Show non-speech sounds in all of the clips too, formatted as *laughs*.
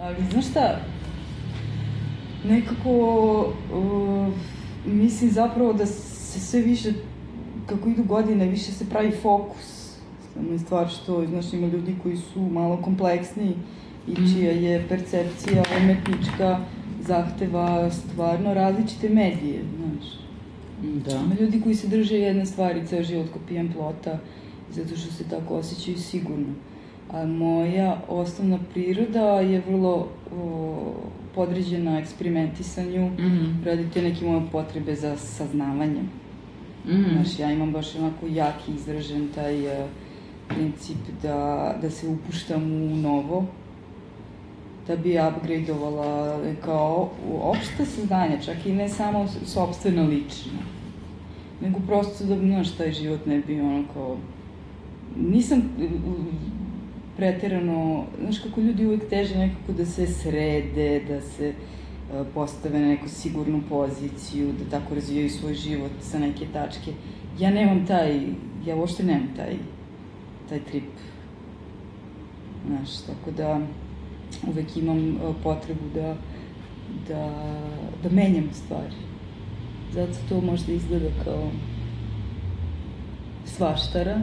Ali znaš šta, nekako uh, mislim zapravo da se sve više, kako idu godine, više se pravi fokus. Je stvar što, znaš, ima ljudi koji su malo kompleksniji i Mhm. čija je percepcija umetnička zahteva stvarno različite medije, znaš. Da. Ima ljudi koji se drže jedne stvari ceo život ko pijan plota, zato što se tako osjećaju sigurno. A moja osnovna priroda je vrlo o, podređena eksperimentisanju, Mhm. radi te neke moje potrebe za saznavanjem. Mhm. Znaš, ja imam baš onako jaki izražen taj uh, princip da, da se upuštam u novo, da bi upgradeovala kao opšte saznanje, čak i ne samo sobstveno lično. Nego prosto da, znaš, taj život ne bi ono kao... Nisam uh, preterano, znaš kako ljudi uvek teže nekako da se srede, da se uh, postave na neku sigurnu poziciju, da tako razvijaju svoj život sa neke tačke. Ja nemam taj, ja uopšte nemam taj, taj trip. Znaš, tako da uvek imam uh, potrebu da, da, da menjam stvari. Zato to možda izgleda kao svaštara,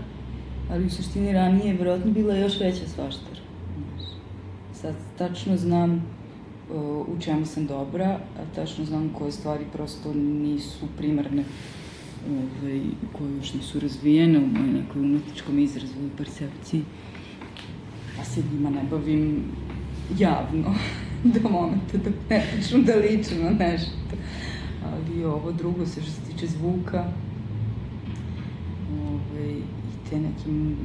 ali u suštini ranije je verovatno bila još veća svaštara. Sad tačno znam uh, u čemu sam dobra, a tačno znam koje stvari prosto nisu primarne ovaj, koje još nisu razvijene u mojoj nekoj umetničkom izrazu i percepciji. Pa se njima ne bavim javno *laughs* do momenta dok ne počnu da ličim na nešto. Ali ovo drugo se što se tiče zvuka ovaj, i te nekim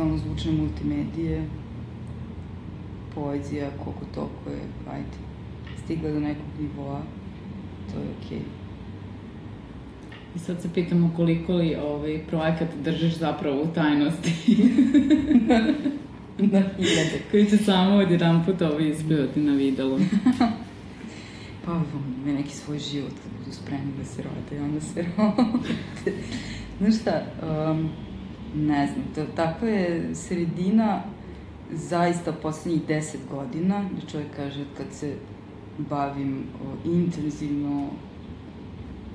ono zvučne multimedije, poezija, koliko toliko je, ajde, stigla do nekog nivoa, to je okej. Okay. I sad se pitamo koliko li ovaj projekat držiš zapravo u tajnosti. *laughs* Na hiljade. koji će samo od jedan put ovaj isplivati na videlu. *laughs* Pa, ima neki svoj život kad budu spremni da se rode i onda se *laughs* rode. Znaš šta, um, ne znam, to, takva je sredina zaista poslednjih deset godina, da čovjek kaže kad se bavim o, intenzivno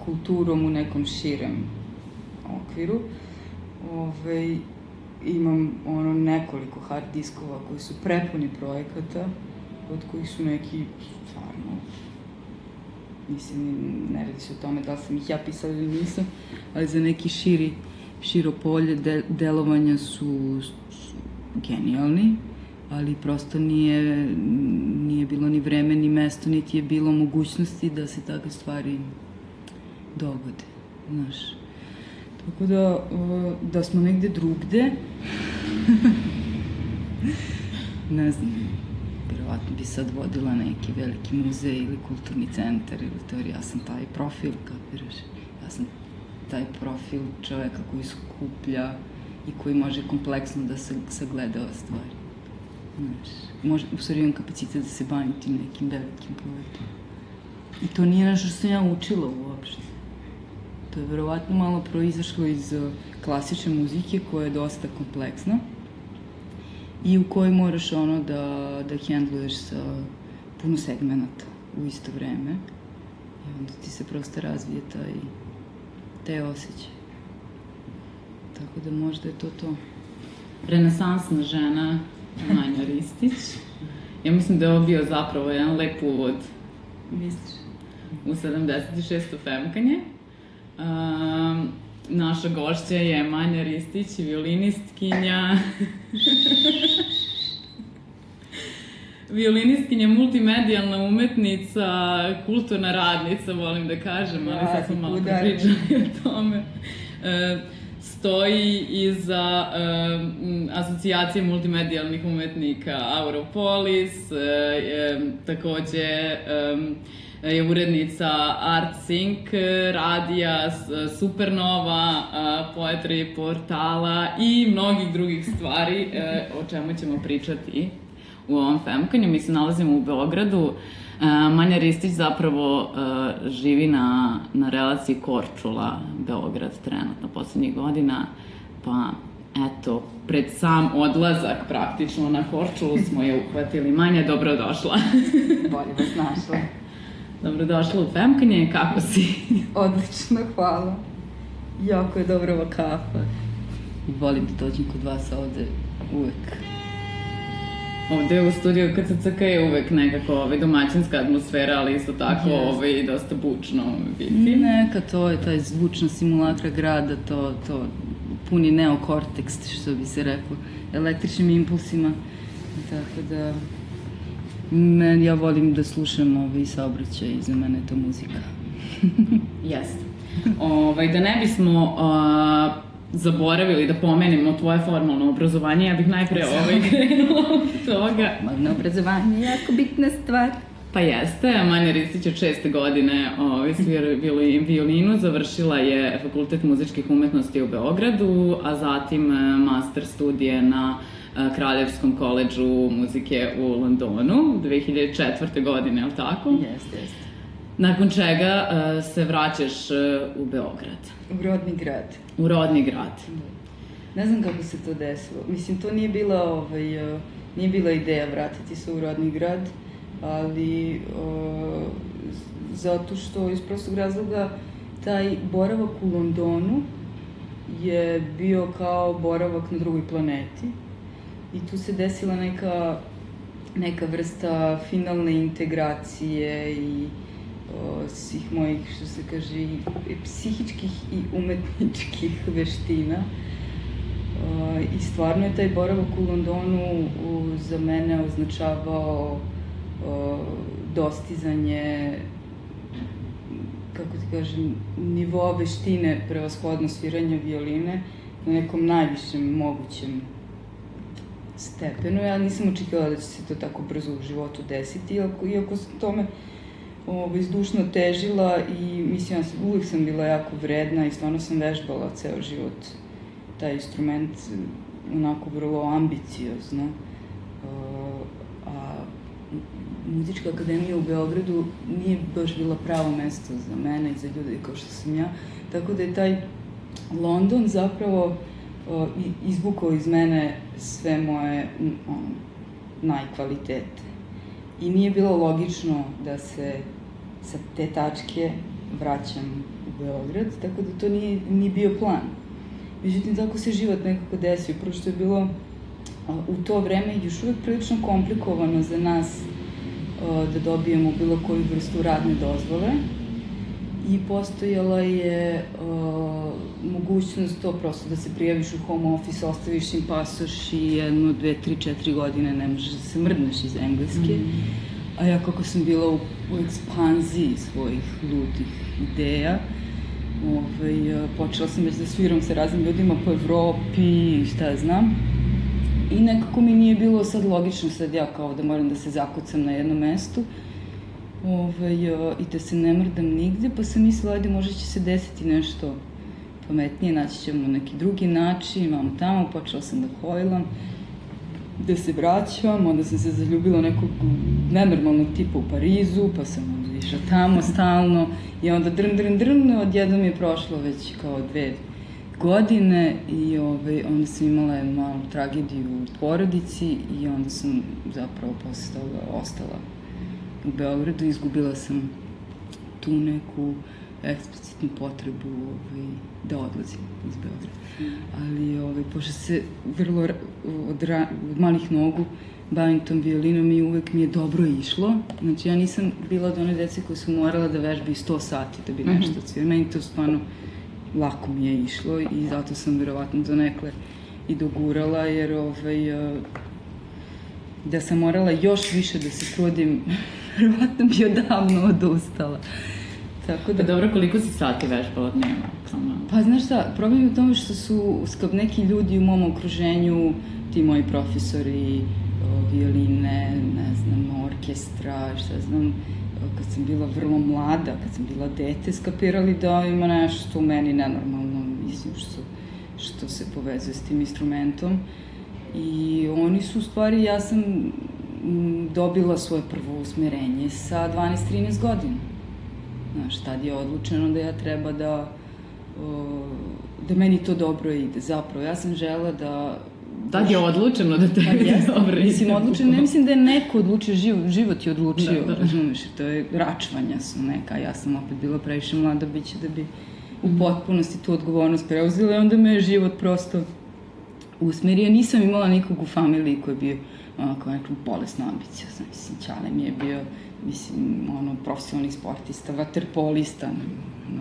kulturom u nekom širem okviru. Ove, imam ono nekoliko hard diskova koji su prepuni projekata, od kojih su neki stvarno mislim, ne radi se o tome da sam ih ja pisala ili nisam, ali za neki širi, širo polje de, delovanja su, su genijalni, ali prosto nije, nije bilo ni vreme, ni mesto, niti je bilo mogućnosti da se takve stvari dogode, znaš. Tako da, da smo negde drugde, *laughs* ne znam, verovatno bi sad vodila neki veliki muzej ili kulturni centar ili to, jer ja sam taj profil, kapiraš? Ja sam taj profil čoveka koji skuplja i koji može kompleksno da se sagleda ove stvari. Znaš, može, u stvari imam kapacitet da se bavim tim nekim velikim projektima. I to nije nešto što sam ja učila uopšte. To je verovatno malo proizašlo iz uh, klasične muzike koja je dosta kompleksna i u kojoj moraš ono da, da hendluješ sa puno segmenata u isto vreme. I onda ti se prosto razvije taj, taj osjećaj. Tako da možda je to to. Renesansna žena Manja Ristić. Ja mislim da je ovo bio zapravo jedan lep uvod Misliš? u 76. femkanje. Um, naša gošća je Manja Ristić, violinistkinja. violinistkinja, multimedijalna umetnica, kulturna radnica, volim da kažem, ali sad smo malo pričali o tome. E, stoji iza um, asocijacije multimedijalnih umetnika Auropolis, e, e, takođe um, je urednica Art Sync radija, s- Supernova, Poetry portala i mnogih drugih stvari e, o čemu ćemo pričati u ovom Femkanju. Mi se nalazimo u Beogradu. Manja Ristić zapravo živi na, na relaciji Korčula, Beograd trenutno poslednjih godina, pa eto, pred sam odlazak praktično na Korčulu smo je uhvatili. Manja, dobrodošla. Bolje vas našla. Dobrodošla u Femkanje, kako si? *laughs* Odlično, hvala. Jako je dobra ova kafa. I volim da dođem kod vas ovde uvek. Ovde u studiju KCCK je uvek nekako ovaj, domaćinska atmosfera, ali isto tako yes. ovaj, dosta bučno biti. Neka, to je taj zvučna simulakra grada, to, to puni neokorteks, što bi se reklo, električnim impulsima. Tako da, men, ja volim da slušam ovaj saobraćaj i za mene je to muzika. *laughs* Jeste. ovaj, da ne bismo uh, zaboravili da pomenemo tvoje formalno obrazovanje, ja bih najpre *laughs* ovaj krenula od toga. Formalno obrazovanje je jako bitna stvar. Pa jeste, Manja Ristić od šeste godine ovaj, svira violinu, završila je Fakultet muzičkih umetnosti u Beogradu, a zatim e, master studije na e, Kraljevskom koleđu muzike u Londonu 2004. godine, je li tako? Jeste, jeste. Nakon čega uh, se vraćaš uh, u Beograd. U rodni grad. U rodni grad. Ne znam kako se to desilo. Mislim, to nije bila, ovaj, uh, nije bila ideja vratiti se u rodni grad, ali uh, zato što iz prostog razloga taj boravak u Londonu je bio kao boravak na drugoj planeti i tu se desila neka neka vrsta finalne integracije i o, svih mojih, što se kaže, i, psihičkih i umetničkih *laughs* veština. O, I stvarno je taj boravak u Londonu u, za mene označavao o, dostizanje kako ti kažem, nivoa veštine prevashodno sviranja violine na nekom najvišem mogućem stepenu. Ja nisam očekivala da će se to tako brzo u životu desiti, iako, iako tome ovaj, zdušno težila i mislim, ja sam, uvijek sam bila jako vredna i stvarno sam vežbala ceo život taj instrument onako vrlo ambiciozno. Uh, a Muzička akademija u Beogradu nije baš bila pravo mesto za mene i za ljude kao što sam ja. Tako da je taj London zapravo uh, izbukao iz mene sve moje najkvalitete. I nije bilo logično da se sa te tačke vraćam u Beograd, tako da to nije, nije bio plan. Međutim, tako se život nekako desio, prvo što je bilo u to vreme još uvek prilično komplikovano za nas da dobijemo bilo koju vrstu radne dozvole i postojala je mogućnost to prosto da se prijaviš u home office, ostaviš im pasoš i jednu, dve, tri, četiri godine ne možeš da se mrdneš iz engleske. Mm A ja kako sam bila u, u ekspanziji svojih ludih ideja, ovaj, počela sam već da sviram sa raznim ljudima po Evropi i šta znam. I nekako mi nije bilo sad logično sad ja kao da moram da se zakucam na jednom mestu ovaj, i da se ne mrdam nigde, pa sam mislila, ajde, možda će se desiti nešto pametnije, naći ćemo neki drugi način, imamo tamo, počela sam da hojlam gde se vraćam, onda sam se zaljubila nekog nenormalnog tipa u Parizu, pa sam onda išla tamo *laughs* stalno i onda drn, drn, drn, odjednom je prošlo već kao dve godine i ovaj, onda sam imala malu tragediju u porodici i onda sam zapravo posle toga ostala u Beogradu. I izgubila sam tu neku eksplicitnu potrebu ovaj, da odlazim iz Beograda. Ali, ovaj, pošto se vrlo od, ra, od malih nogu bavim tom violinom i uvek mi je dobro išlo. Znači, ja nisam bila od one dece koje su morala da vežbi 100 sati da bi mhm. nešto mm -hmm. Meni to stvarno lako mi je išlo i zato sam verovatno donekle i dogurala, jer ovaj, da sam morala još više da se trudim, *laughs* verovatno bi odavno odustala. Tako da... Pa dobro, koliko si sati vežbala dnevno? Samo... Pa znaš šta, problem je u tome što su skab neki ljudi u mom okruženju, ti moji profesori, violine, ne znam, orkestra, šta znam, kad sam bila vrlo mlada, kad sam bila dete, skapirali da ima nešto u meni nenormalno, mislim, što, što se povezuje s tim instrumentom. I oni su u stvari, ja sam dobila svoje prvo usmerenje sa 12-13 godina. Znaš, tad je odlučeno da ja treba da da meni to dobro ide. Zapravo, ja sam žela da Tad je odlučeno da tebi pa, jeste, dobro Mislim, odlučeno, ne mislim da je neko odlučio, život, život je odlučio, da, da. razumiješ, to je račvanja su neka, ja sam opet bila previše mlada biće da bi u mhm. potpunosti tu odgovornost preuzela i onda me je život prosto usmerio. Nisam imala nikog u familiji koji je bio onako nekom bolesno ambiciozan, mislim, Ćale mi je bio, mislim, ono, profesionalni sportista, vaterpolista,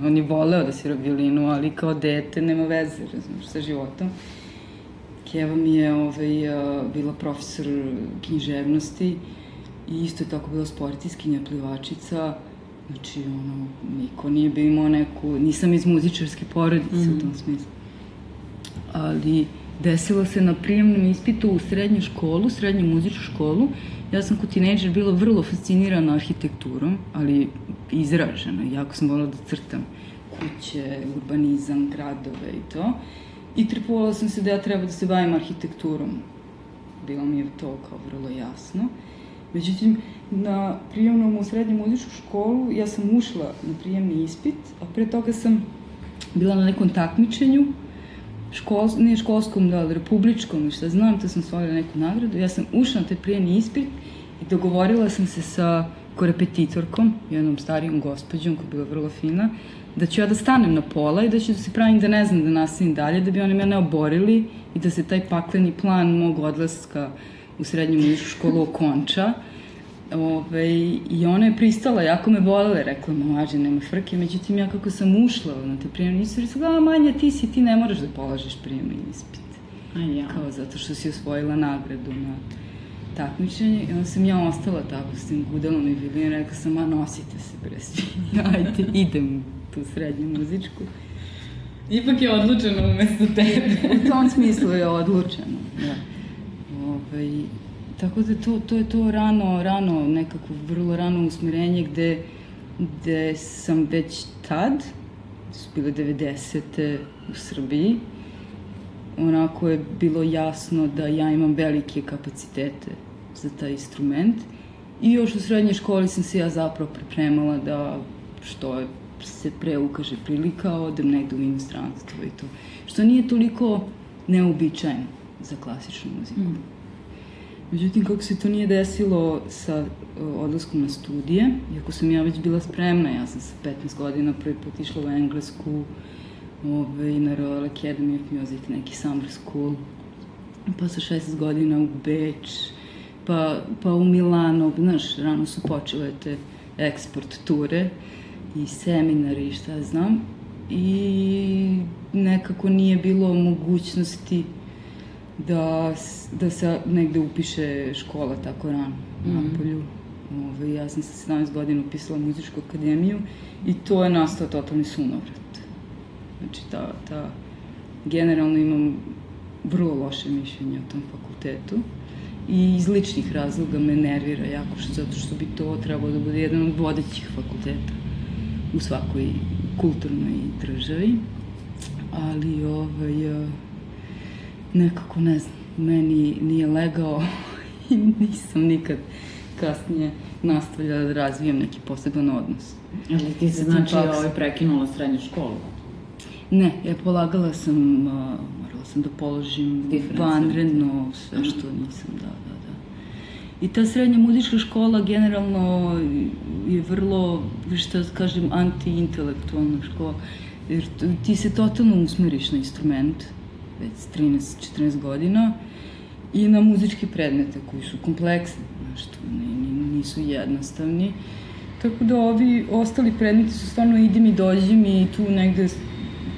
on je voleo da svira violinu, ali kao dete nema veze, razumiješ, sa životom. Keva mi je ovaj, bila profesor književnosti i isto je tako bila sportiskinja, plivačica. Znači, ono, niko nije bio imao neku, nisam iz muzičarske porodice mm -hmm. u tom smislu. Ali desilo se na prijemnom ispitu u srednju školu, srednju muzičku školu. Ja sam kod tineđer bila vrlo fascinirana arhitekturom, ali izražena. Jako sam volila da crtam kuće, urbanizam, gradove i to. I tripovala sam se da ja treba da se bavim arhitekturom. Bilo mi je to kao vrlo jasno. Međutim, na prijemnom u srednju muzičku školu ja sam ušla na prijemni ispit, a pre toga sam bila na nekom takmičenju, škol, nije školskom, da, ali republičkom, šta znam, to sam osvojila neku nagradu. Ja sam ušla na taj prijemni ispit i dogovorila sam se sa korepetitorkom, jednom starijom gospođom koja je bila vrlo fina, da ću ja da stanem na pola i da ću da se pravim da ne znam da nastavim dalje, da bi oni mene oborili i da se taj pakleni plan mog odlaska u srednju muzičku školu okonča. Ove, I ona je pristala, jako me volela, rekla, mlađe, nema frke, međutim ja kako sam ušla na te prijemne ispit, rekla, a manja, ti si, ti ne moraš da polažeš prijemni ispit. A ja. Kao zato što si osvojila nagradu na takmičenje i onda sam ja ostala tako s tim gudelom i violinom, rekla sam, a nosite se bre svi, *laughs* ajde, idem tu srednju muzičku. Ipak je odlučeno umesto tebe. u tom smislu je odlučeno, da. Ove, ovaj, tako da to, to je to rano, rano, nekako vrlo rano usmerenje gde, gde sam već tad, su bile 90. u Srbiji, onako je bilo jasno da ja imam velike kapacitete za taj instrument. I još u srednjoj školi sam se ja zapravo pripremala da što je se pre ukaže prilika, odem negde u inostranstvo i to. Što nije toliko neobičajno za klasičnu muziku. Mm. Međutim, kako se to nije desilo sa uh, odlaskom na studije, iako sam ja već bila spremna, ja sam sa 15 godina prvi put išla u Englesku, ovaj, na Royal Academy of Music, neki summer school, pa sa 16 godina u Beč, pa, pa u Milano, znaš, rano su počele te eksport ture i seminari i šta znam. I nekako nije bilo mogućnosti da, da se negde upiše škola tako rano mm. na polju. Ove, ovaj, ja sam sa 17 godina upisala muzičku akademiju i to je nastao totalni sunovrat. Znači, ta, ta, generalno imam vrlo loše mišljenje o tom fakultetu i iz ličnih razloga me nervira jako što, zato što bi to trebalo da bude jedan od vodećih fakulteta u svakoj kulturnoj državi. Ali ovaj, nekako ne znam, meni nije legao *laughs* i nisam nikad kasnije nastavljala da razvijem neki poseban odnos. Ali ti se znači ovaj prekinula srednju školu? Ne, ja polagala sam, uh, morala sam da položim vanredno sve što nisam, da, da, da. I ta srednja muzička škola generalno je vrlo, što kažem, anti-intelektualna škola, jer ti se totalno usmeriš na instrument, već 13-14 godina, i na muzičke predmete koji su kompleksni, što nisu jednostavni. Tako da ovi ostali predmeti su stvarno idem i dođem i tu negde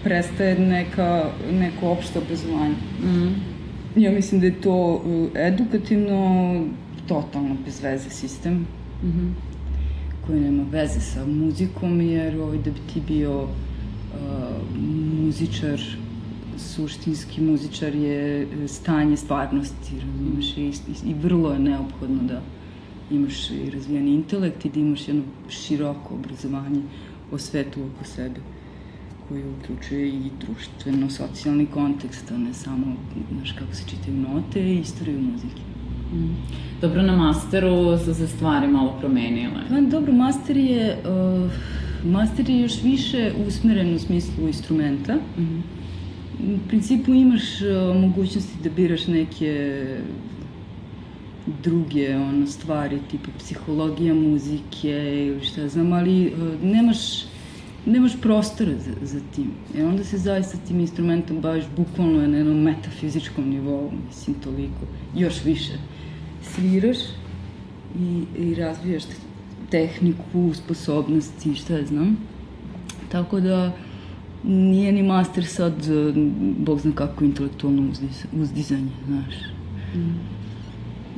prestaje neka, neko opšte obrazovanje. Mm. Ja mislim da je to uh, edukativno totalno bez veze sistem mm -hmm. koji nema veze sa muzikom jer ovaj, da bi ti bio uh, muzičar suštinski muzičar je stanje stvarnosti, razumiješ, i, i, i vrlo je neophodno da imaš i razvijan intelekt i da imaš jedno široko obrazovanje o svetu oko sebe koji uključuje i društveno-socijalni kontekst, a ne samo, znaš, kako se čitaju note i istoriju muzike. Mm. Dobro, na masteru su se stvari malo promenile. Pa, dobro, master je, uh, master je još više usmeren u smislu instrumenta. Mm -hmm. U principu imaš mogućnosti da biraš neke druge ono, stvari, tipa psihologija muzike ili šta znam, ali nemaš, nemaš prostora za, za tim. E onda se zaista tim instrumentom baviš bukvalno na jednom metafizičkom nivou, mislim, toliko, još više. Sviraš i, i razvijaš tehniku, sposobnosti, šta znam. Tako da, nije ni master sad, bog zna kako, intelektualno uzdizanje, znaš. Mm.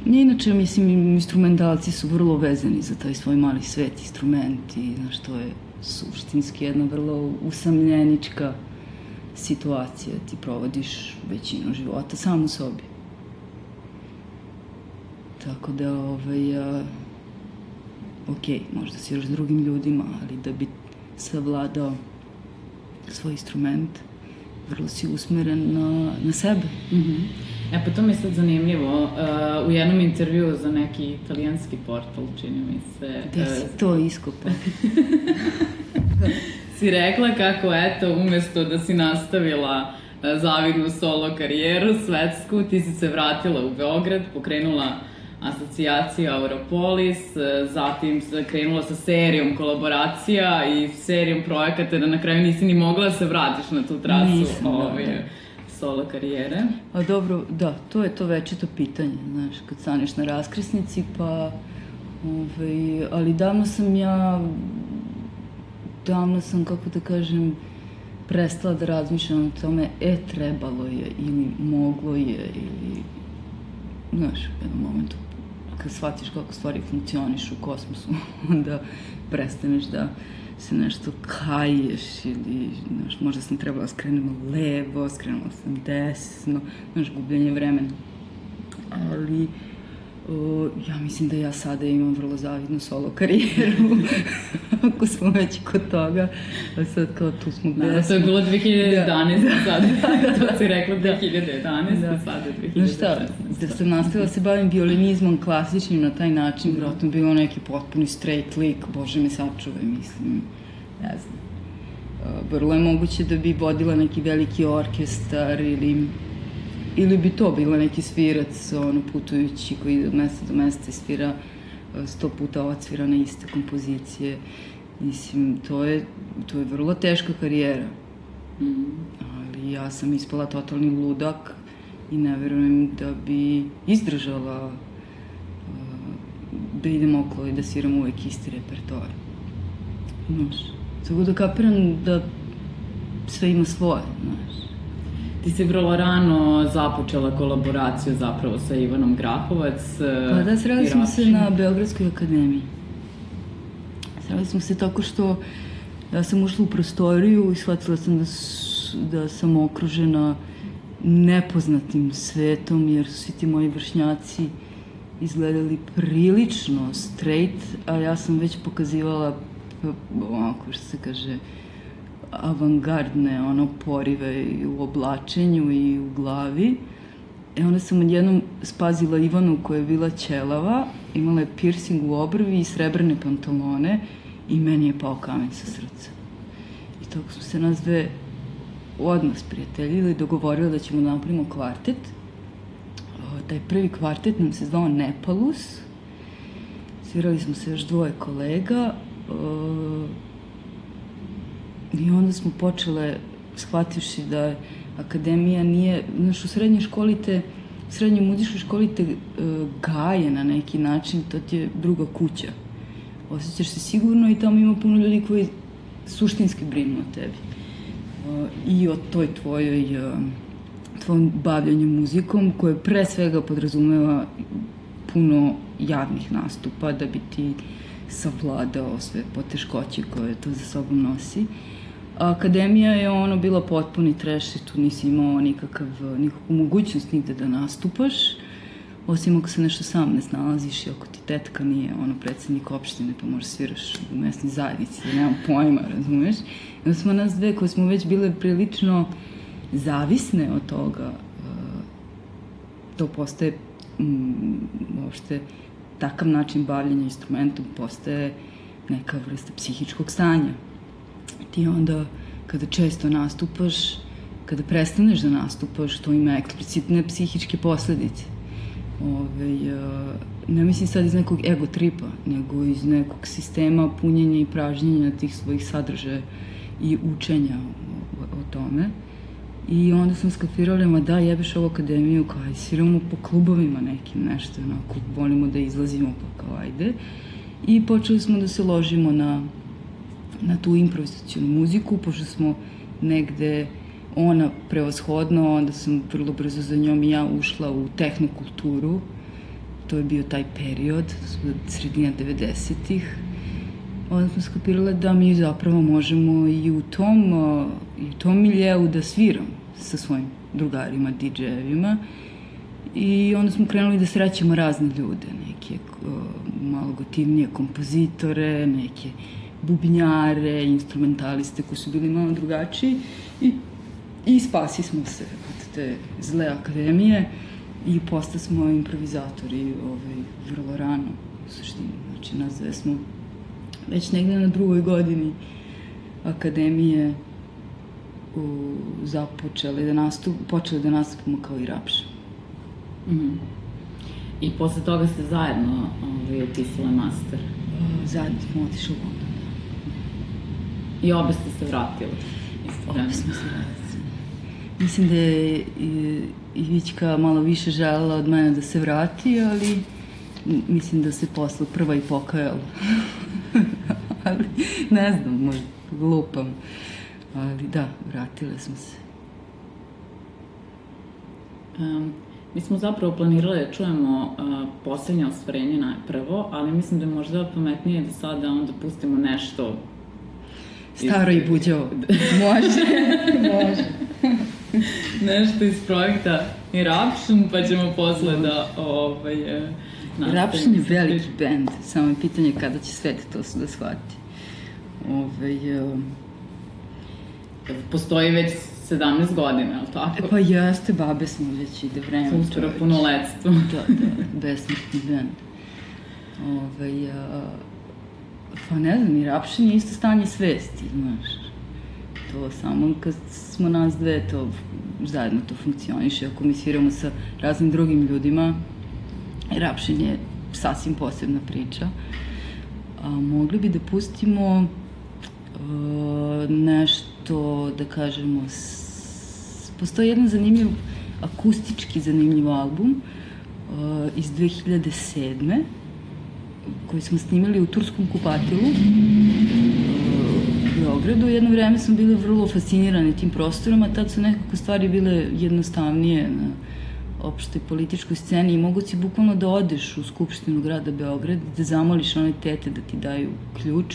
Inače, mislim, instrumentalci su vrlo vezani za taj svoj mali svet, instrumenti, znaš, to je suštinski jedna vrlo usamljenička situacija. Ti provodiš većinu života sam u sobi. Tako da, ovaj, a, ok, možda si još s drugim ljudima, ali da bi savladao svoj instrument, vrlo si usmeren na, na sebe. Mm -hmm. E pa to mi je sad zanimljivo. Uh, u jednom intervju za neki italijanski portal, čini mi se... Gde si uh, to iskopa? *laughs* si rekla kako, eto, umesto da si nastavila uh, zavidnu solo karijeru svetsku, ti si se vratila u Beograd, pokrenula asocijacija Europolis, uh, zatim krenula sa serijom kolaboracija i serijom projekata da na kraju nisi ni mogla da se vratiš na tu trasu. Nisam, ovaj, da, da solo karijere? A dobro, da, to je to večito pitanje, znaš, kad staneš na raskrsnici, pa, ovaj, ali davno sam ja, davno sam, kako da kažem, prestala da razmišljam o tome, e, trebalo je, ili moglo je, ili, znaš, u jednom momentu, shvatiš kako stvari funkcioniš u kosmosu, *laughs* onda prestaneš da se nešto kaješ ili, znaš, možda sam trebala da skrenuti levo, skrenula sam desno, znaš, gubljenje vremena. Ali, o, ja mislim da ja sada imam vrlo zavidnu solo karijeru, *laughs* ako smo već kod toga, a sad kao tu smo gde da, to je bilo 2011, da. sad, *laughs* to si rekla 2011, da. sada 2016. Znaš šta, da sam nastavila da se bavim violinizmom klasičnim na taj način, vjerojatno bilo neki potpuni straight lik, bože me sačuvaj, mislim, ne znam. Vrlo je moguće da bi vodila neki veliki orkestar ili ili bi to bila neki svirac, ono, putujući koji ide od mesta do mesta i svira sto puta odsvira na iste kompozicije. Mislim, to je, to je vrlo teška karijera. Mm. Ali ja sam ispala totalni ludak i ne verujem da bi izdržala uh, da idem okolo i da sviram uvek isti repertoar. Znaš, tako da kapiram da sve ima svoje, znaš. Ti si vrlo rano započela kolaboraciju zapravo sa Ivanom Grahovac. Pa da, sreli smo se na Beogradskoj akademiji. Sreli smo se tako što ja sam ušla u prostoriju i shvatila sam da, da sam okružena nepoznatim svetom, jer su svi ti moji vršnjaci izgledali prilično straight, a ja sam već pokazivala ovako što se kaže avangardne ono porive i u oblačenju i u glavi. E onda sam odjednom spazila Ivanu koja je bila ćelava, imala je piercing u obrvi i srebrne pantalone i meni je pao kamen sa srca. I tako smo se nas dve odmah sprijateljili, dogovorili da ćemo da napravimo kvartet. O, taj prvi kvartet nam se zvao Nepalus. Svirali smo se još dvoje kolega. O, I onda smo počele, shvativši da akademija nije, znaš, u srednjoj školi te, u srednjoj muzičkoj školi te uh, gaje na neki način, to ti je druga kuća. Osjećaš se sigurno i tamo ima puno ljudi koji suštinski brinu o tebi. Uh, I o toj tvojoj, uh, tvojom bavljanju muzikom, koje pre svega podrazumeva puno javnih nastupa da bi ti savladao sve poteškoće koje to za sobom nosi. Uh, Akademija je ono bila potpuni treš i tu nisi imao nikakav, nikakvu mogućnost nigde da nastupaš, osim ako se nešto sam ne snalaziš i ako ti tetka nije ono predsednik opštine pa možeš sviraš u mesnoj zajednici, da nemam pojma, razumeš? I onda smo nas dve koje smo već bile prilično zavisne od toga, to postaje m, uopšte takav način bavljanja instrumentom postaje neka vrsta psihičkog stanja. Ti onda, kada često nastupaš, kada prestaneš da nastupaš, to ima eksplicitne psihičke posledice. Ove, ne mislim sad iz nekog ego tripa, nego iz nekog sistema punjenja i pražnjenja tih svojih sadržaja i učenja o, o tome. I onda smo skapirali, ma da, jebeš ovu akademiju, kao aj sviramo po klubovima nekim, nešto, onako, volimo da izlazimo, pa kao ajde. I počeli smo da se ložimo na, na tu improvizacijonu muziku, pošto smo negde ona prevashodno, onda sam vrlo brzo za njom i ja ušla u tehnokulturu. To je bio taj period, sredina 90-ih. Onda smo skapirale da mi zapravo možemo i u tom, i u tom miljeu da sviramo sa svojim drugarima, DJ-evima. I onda smo krenuli da srećemo razne ljude, neke malo gotivnije kompozitore, neke bubnjare, instrumentaliste koji su bili malo drugačiji i, i spasi smo se od te zle akademije i posta smo improvizatori ovaj, vrlo rano u suštini. Znači, nas dve smo već negde na drugoj godini akademije u, započeli da nastup, počeli da nastupamo kao i rapše. Mm -hmm. I posle toga ste zajedno ovaj, upisale master? Zajedno smo otišli u. I obe ste se vratili? Obe smo se vratili. Mislim da je Ivićka malo više želela od mene da se vrati, ali mislim da se posle prva i pokajala. *laughs* ali ne znam, možda glupam. Ali da, vratile smo se. Um, mi smo zapravo planirali da čujemo uh, poslednje ostvarenje najprvo, ali mislim da je možda pametnije da sada onda pustimo nešto Staro i buđavo. *laughs* može, može. nešto iz projekta Eruption, pa ćemo posle da ovaj, e, Eruption je veliki band, samo je pitanje kada će svet to da shvati. Ove, ovaj, um, postoji već 17 godina, je li tako? E pa jeste, babe smo već ide vreme. Uskoro punoletstvo. da, da, besmrtni band. Ove, ovaj, a, pa ne znam, i rapšin je isto stanje svesti, znaš. To samo kad smo nas dve, to zajedno to funkcioniše. Ako mi sviramo sa raznim drugim ljudima, rapšin je sasvim posebna priča. A, mogli bi da pustimo uh, nešto, da kažemo, s... postoji jedan zanimljiv, akustički zanimljiv album uh, iz 2007 koji smo snimali u Turskom kupatilu u Beogradu. Jedno vreme smo bili vrlo fascinirani tim prostorama, tad su nekako stvari bile jednostavnije na opštoj političkoj sceni i mogu si bukvalno da odeš u Skupštinu grada Beograd, da zamoliš one tete da ti daju ključ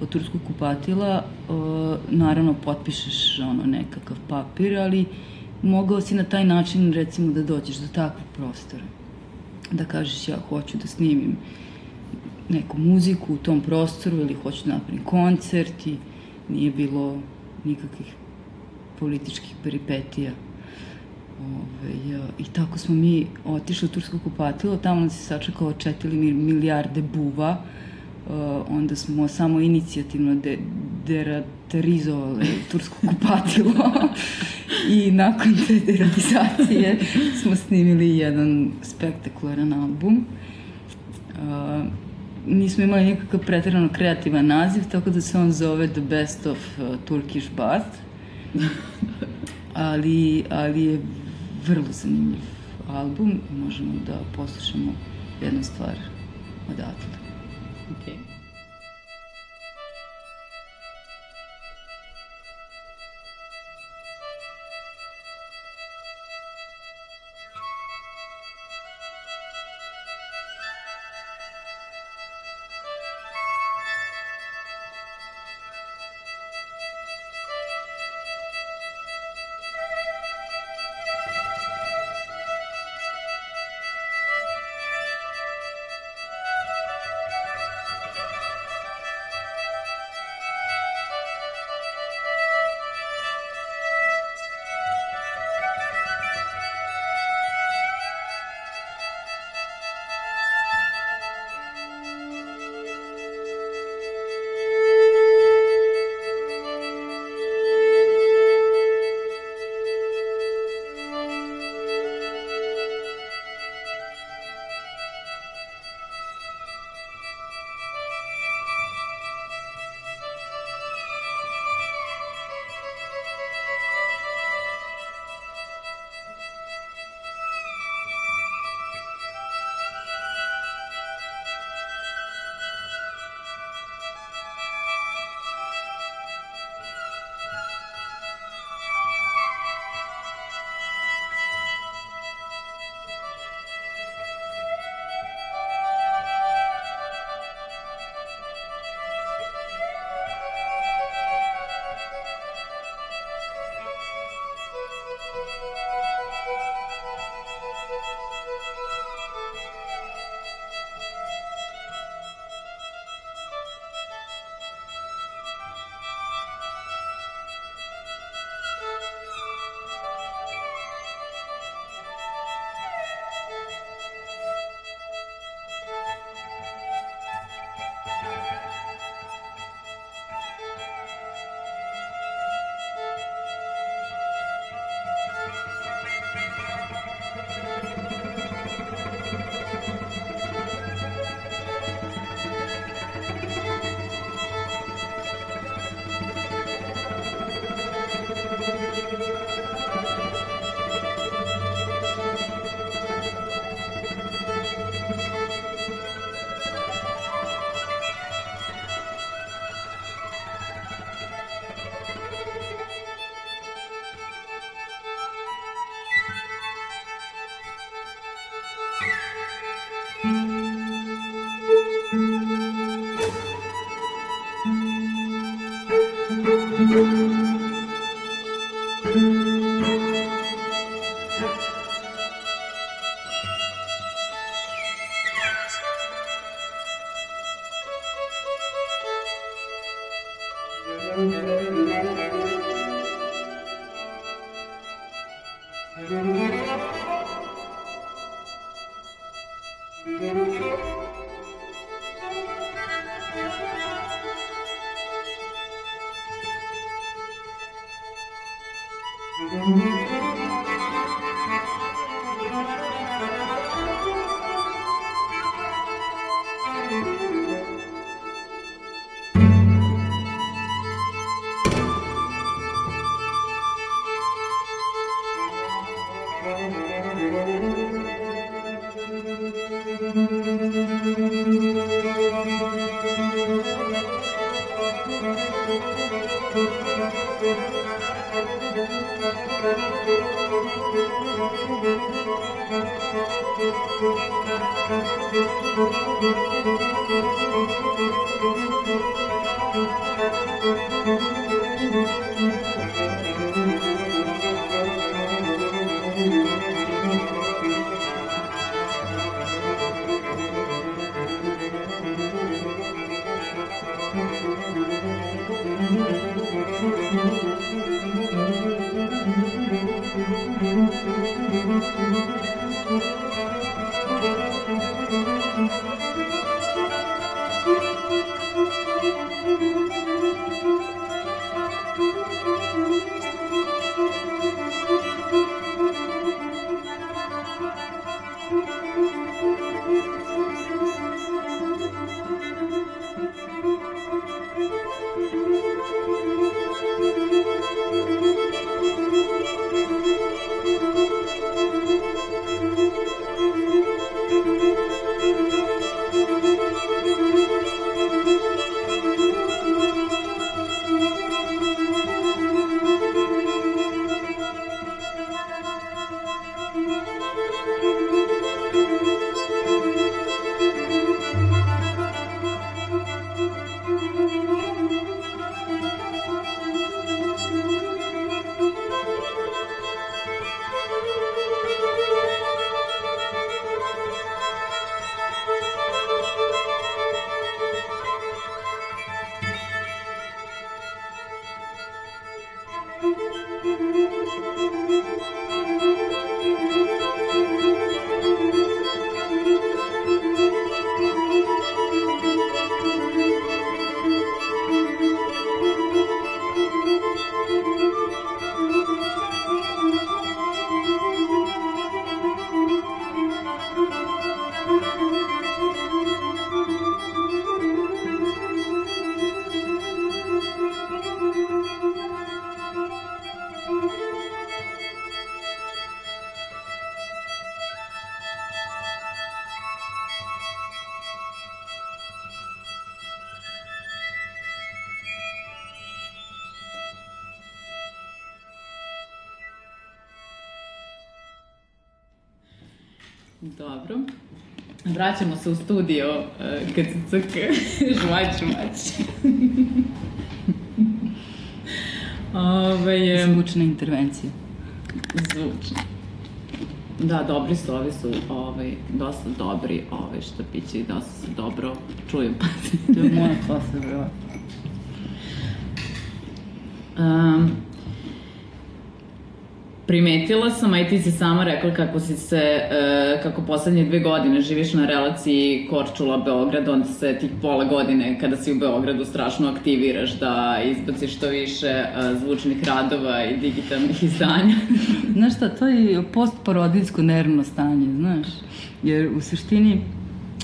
od turskog kupatila, naravno potpišeš ono nekakav papir, ali mogao si na taj način recimo da dođeš do takvog prostora. Da kažeš ja hoću da snimim neku muziku u tom prostoru ili hoću da napravim koncert i nije bilo nikakvih političkih peripetija. Ove, ja, I tako smo mi otišli u Tursko kupatilo, tamo nas je sačekao 4 milijarde buva, onda smo samo inicijativno de, deraterizovali Tursko kupatilo *laughs* i nakon te deratizacije smo snimili jedan spektakularan album. Uh, nismo imali nikakav pretredano kreativan naziv, tako da se on zove The Best of uh, Turkish Bath. *laughs* ali, ali je vrlo zanimljiv album i možemo da poslušamo jednu stvar odatle. Okay. Vraćamo se u studio uh, KCCK, *laughs* žvač, žvač. *laughs* Ove, je... Zvučna intervencija. Zvučna. Da, dobri su, ovi su ovaj, dosta dobri, ovaj, štapići, dosta se dobro čuju. *laughs* to je moja klasa, bro. Um, primetila sam, a i ti si sama rekla kako si se, uh, kako poslednje dve godine živiš na relaciji Korčula-Beograd, onda se tih pola godine kada si u Beogradu strašno aktiviraš da izbaciš što više uh, zvučnih radova i digitalnih *laughs* izdanja. znaš šta, to je postparodijsko nervno stanje, znaš, jer u suštini,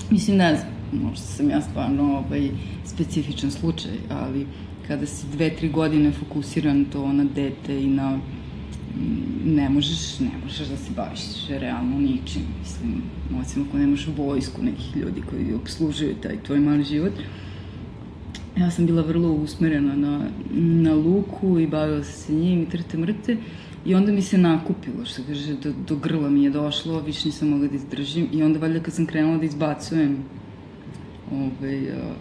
mislim, ne znam, možda sam ja stvarno ovaj, specifičan slučaj, ali kada si dve, tri godine fokusiran to na dete i na ne možeš, ne možeš da se baviš realno ničim, mislim, osim ako nemaš vojsku nekih ljudi koji obslužuju taj tvoj mali život. Ja sam bila vrlo usmerena na, na luku i bavila se sa njim i trte mrte. I onda mi se nakupilo, što kaže, do, do grla mi je došlo, više nisam mogla da izdržim. I onda valjda kad sam krenula da izbacujem ovaj, a,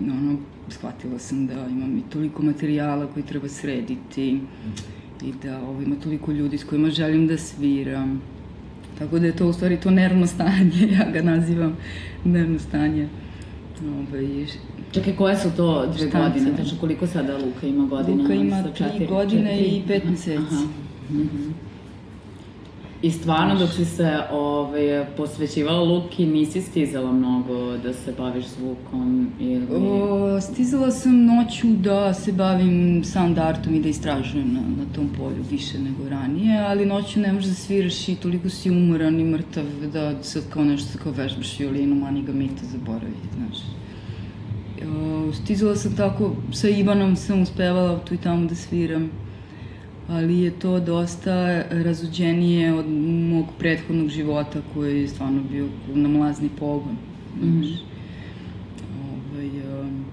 ono, shvatila sam da imam i toliko materijala koji treba srediti i da ovo, ima toliko ljudi s kojima želim da sviram. Tako da je to u stvari to nervno stanje, *laughs* ja ga nazivam nervno stanje. Ovaj, Čekaj, koje su to dve Štance. godine? Znači, koliko sada Luka ima godina? Luka ima tri godine četiri? i pet meseci. Aha. Mhm. I stvarno dok si se ovaj, posvećivala Luki nisi stizala mnogo da se baviš zvukom ili... O, stizala sam noću da se bavim sound artom i da istražujem na, na tom polju više nego ranije, ali noću ne možeš da sviraš i toliko si umoran i mrtav da sad kao nešto kao vežbaš violinu, mani ga mita zaboravi, znaš. O, stizala sam tako, sa Ivanom sam uspevala tu i tamo da sviram, ali je to dosta razuđenije od mog prethodnog života koji je stvarno bio na mlazni pogon. Znaš. Ovaj, um,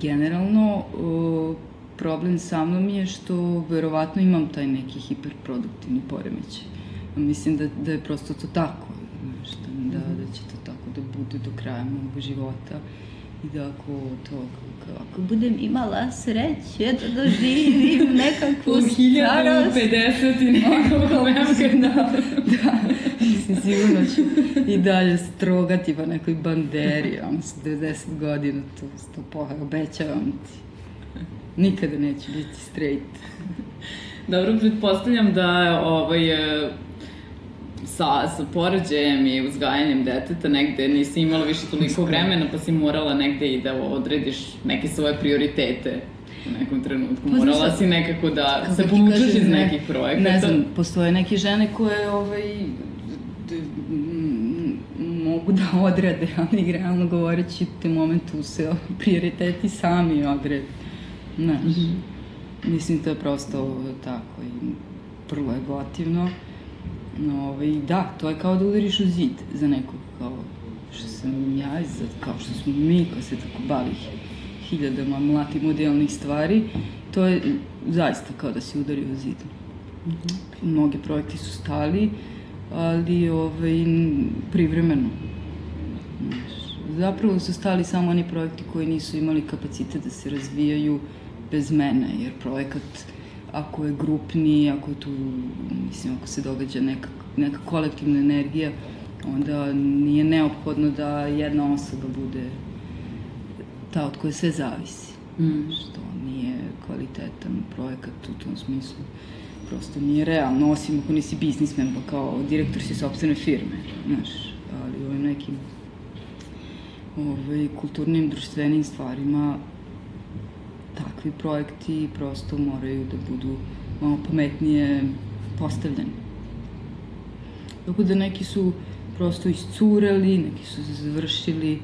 generalno, o, problem sa mnom je što verovatno imam taj neki hiperproduktivni poremećaj. Mislim da, da je prosto to tako, znaš, da, da, da će to tako da bude do kraja mog života i da ako to, ako budem imala sreće da doživim *laughs* nekakvu starost, 1050 i nekako da, *laughs* da, mislim, sigurno ću i dalje strogati po nekoj banderi, on s 90 godina, to sto poha, obećavam ti. Nikada neću biti straight. Dobro, pretpostavljam da ovaj, sa, sa porođajem i uzgajanjem deteta negde nisi imala više toliko vremena pa si morala negde i da odrediš neke svoje prioritete u nekom trenutku. Pa, Morala znaš šta, si nekako da se povučeš iz ne- nekih projekata. Ne znam, postoje neke žene koje ovaj, mogu da odrade, ali realno govoreći u tem momentu se prioriteti sami odrede. Znaš, mislim to je prosto tako i vrlo egotivno. No, ovaj, da, to je kao da udariš u zid za nekog, kao što sam ja, kao što smo mi, ko se tako bavi hiljadama mlati modelnih stvari, to je zaista kao da si udario u zid. Mnogi projekti su stali, ali ovaj, privremeno. Zapravo su stali samo oni projekti koji nisu imali kapacitet da se razvijaju bez mene, jer projekat ako je grupni, ako je tu, mislim, ako se događa neka, neka kolektivna energija, onda nije neophodno da jedna osoba bude ta od koje sve zavisi. Mm. Što nije kvalitetan projekat u tom smislu. Prosto nije realno, osim ako nisi biznismen, pa kao direktor si sobstvene firme, znaš, ali u ovim nekim ovaj, kulturnim, društvenim stvarima takvi projekti prosto moraju da budu malo pametnije postavljeni. Tako da neki su prosto iscureli, neki su se završili,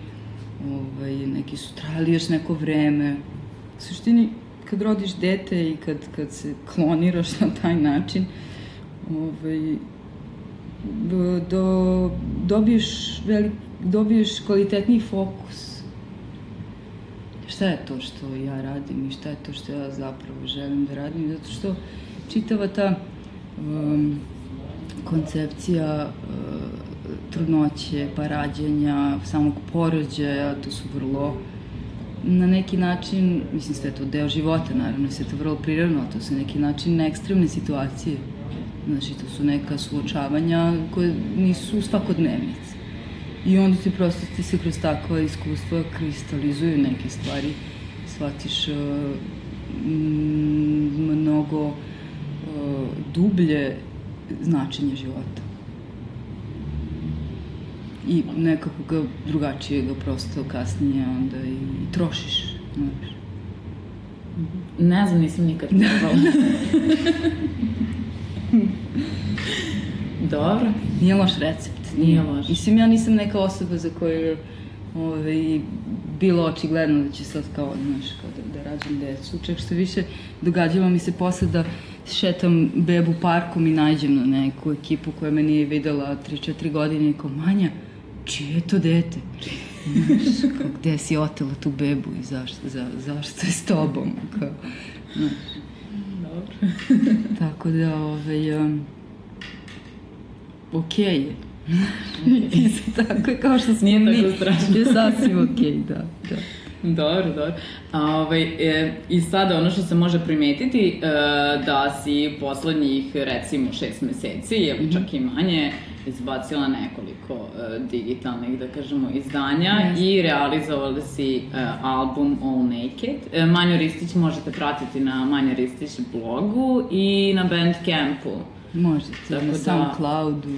ovaj, neki su trajali još neko vreme. U suštini, kad rodiš dete i kad, kad se kloniraš na taj način, ovaj, do, do, dobiješ, velik, dobiješ kvalitetniji fokus. Šta je to što ja radim i šta je to što ja zapravo želim da radim? Zato što čitava ta um, koncepcija uh, trudnoće, pa rađanja, samog porođaja, to su vrlo na neki način, mislim sve to deo života, naravno, sve to vrlo prirodno, to su na neki način ekstremne situacije. Znači, to su neka suočavanja koje nisu svakodnevnice. I onda ti prosto ti se kroz takva iskustva kristalizuju neke stvari, shvatiš uh, mnogo uh, dublje značenje života. I nekako ga drugačije ga prosto kasnije onda i trošiš, znaš. Ne znam, nisam nikad probala. *laughs* Dobro. Nije loš recept. Nije loš. Mislim, ja nisam neka osoba za koju je ovaj, bilo očigledno da će sad kao, znaš, kao da, da rađam decu. Čak što više, događalo mi se posle da šetam bebu parkom i nađem na neku ekipu koja me nije videla 3-4 godine i kao, Manja, čije je to dete? Znaš, kao, gde si otela tu bebu i zašto, za, zašto je s tobom? Kao, znaš. Dobro. *laughs* Tako da, ovaj, um, okej je. Isto tako je kao što smo Nije mi. tako strašno. Je sasvim okej, da, da. Dobro, dobro. A, ovaj, e, I sada ono što se može primetiti e, da si poslednjih recimo šest meseci ili čak i manje izbacila nekoliko uh, digitalnih, da kažemo, izdanja yes. i realizovali si uh, album All Naked. Uh, Manjo Ristić možete pratiti na Manjo Ristić blogu i na Bandcampu. Možete, Tako na da, Soundcloudu.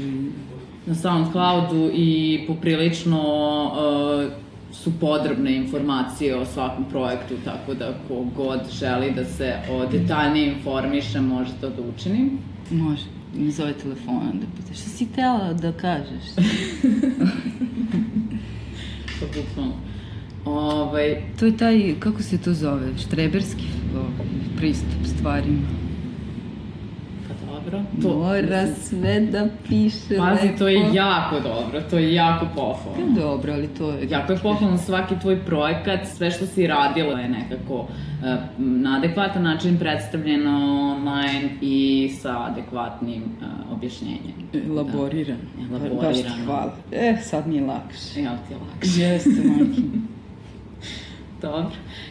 Na Soundcloudu i poprilično uh, su podrobne informacije o svakom projektu, tako da ko god želi da se o detaljnije informiše, može to da učini. Može mi zove telefonom da pita šta si tela da kažeš? *laughs* pa bukvalno. Ovaj... To je taj, kako se to zove, štreberski ovaj, pristup stvarima. To, Mora sve da piše Pazi, lepo. to je jako dobro, to je jako pohvalno. Je dobro, ali to je... Jako je pohvalno svaki tvoj projekat, sve što si radila je nekako uh, na adekvatan način predstavljeno online i sa adekvatnim uh, objašnjenjem. Elaboriran. Da. Elaboriran. Baš ti hvala. E, sad mi je lakše. Jel ti je lakše? Jeste, majke. *laughs* Dobro.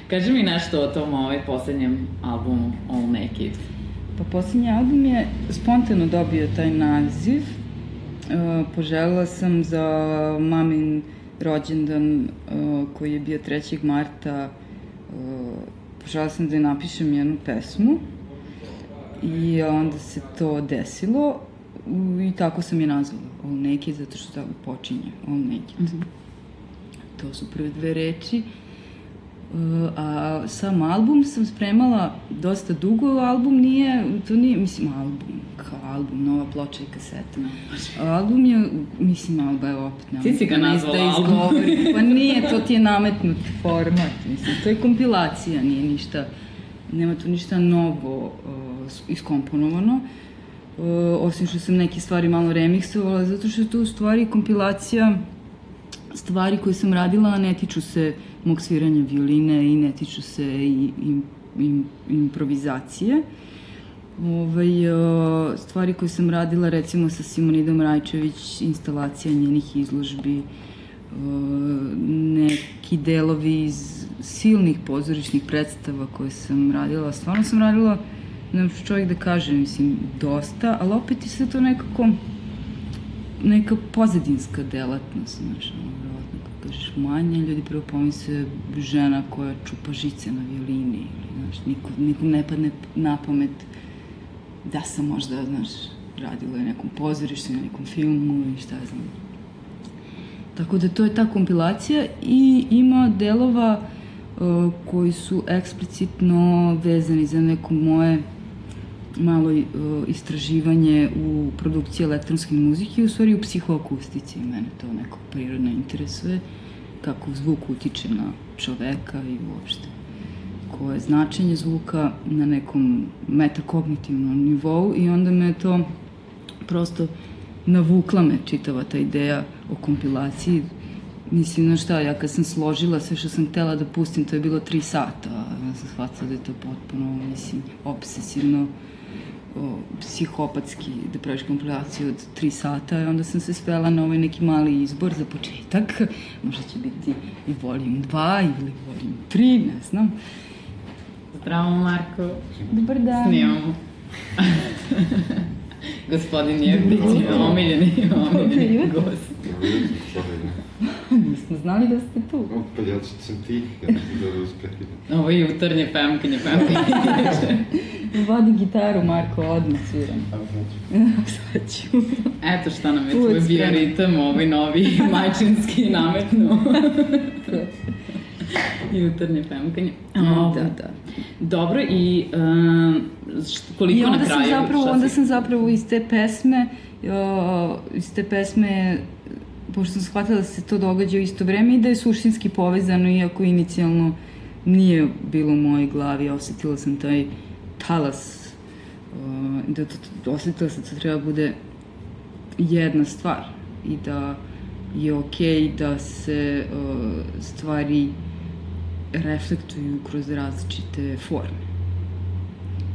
Kaži mi nešto o tom ovaj poslednjem albumu All Naked. Pa posljednji album je spontano dobio taj naziv. E, poželjela sam za mamin rođendan e, koji je bio 3. marta e, poželjela sam da je napišem jednu pesmu i onda se to desilo i tako sam je nazvala All Naked zato što tako počinje All Naked. Mm -hmm. To su prve dve reči. A sam album sam spremala dosta dugo, album nije, to nije, mislim, album, kao album, nova ploča i kaseta. Album je, mislim, alba je opet ne. Ti si ga nazvala da album. Pa nije, to ti je nametnut format, mislim, to je kompilacija, nije ništa, nema tu ništa novo uh, iskomponovano. Uh, osim što sam neke stvari malo remiksovala, zato što je to u stvari kompilacija stvari koje sam radila ne tiču se mog sviranja violine i ne tiču se i, i, i improvizacije. Ovaj, stvari koje sam radila recimo sa Simonidom Rajčević, instalacija njenih izložbi, neki delovi iz silnih pozorišnih predstava koje sam radila. Stvarno sam radila, ne što čovjek da kaže, mislim, dosta, ali opet je sve to nekako neka pozadinska delatnost, znaš, kažeš manja, ljudi prvo pomisle žena koja čupa žice na violini, ili, znaš, nikom, nikom ne padne na pamet da sam možda, znaš, radila u nekom pozorištu, na nekom filmu i šta znam. Tako da to je ta kompilacija i ima delova uh, koji su eksplicitno vezani za neko moje malo uh, istraživanje u produkciji elektronske muzike, u stvari u psihoakustici. Mene to neko prirodno interesuje, kako zvuk utiče na čoveka i uopšte koje je značenje zvuka na nekom metakognitivnom nivou i onda me to prosto navukla me čitava ta ideja o kompilaciji. Mislim, znaš šta, ja kad sam složila sve što sam htela da pustim, to je bilo tri sata, ja sam shvatila da je to potpuno, mislim, obsesivno psihopatski da praviš kompilaciju od 3 sata i onda sam se svela na ovaj neki mali izbor za početak. Možda će biti i volume 2 ili volume 3, ne znam. Zdravo Marko. Dobar dan. Snimamo. *laughs* Gospodin Jevdić je omiljeni, omiljeni gost. Nismo znali da ste tu. Pa ja sam ti, ja da uspehim. Ovo je jutarnje pemkanje, pemkanje. *laughs* Vodi gitaru, Marko, odmah sviram. *laughs* Sad ću. Eto šta nam je tvoj bioritam, ovaj novi *laughs* majčinski nametno. *laughs* Jutarnje pemkanje. Oh, da, da. Dobro, i uh, koliko I onda na kraju? Sam zapravo, onda sam zapravo iz te pesme, uh, iz te pesme pošto sam shvatila da se to događa u isto vreme i da je suštinski povezano, iako inicijalno nije bilo u mojoj glavi, osetila sam taj talas, uh, da to, osetila sam da treba bude jedna stvar i da je okej okay da se uh, stvari reflektuju kroz različite forme.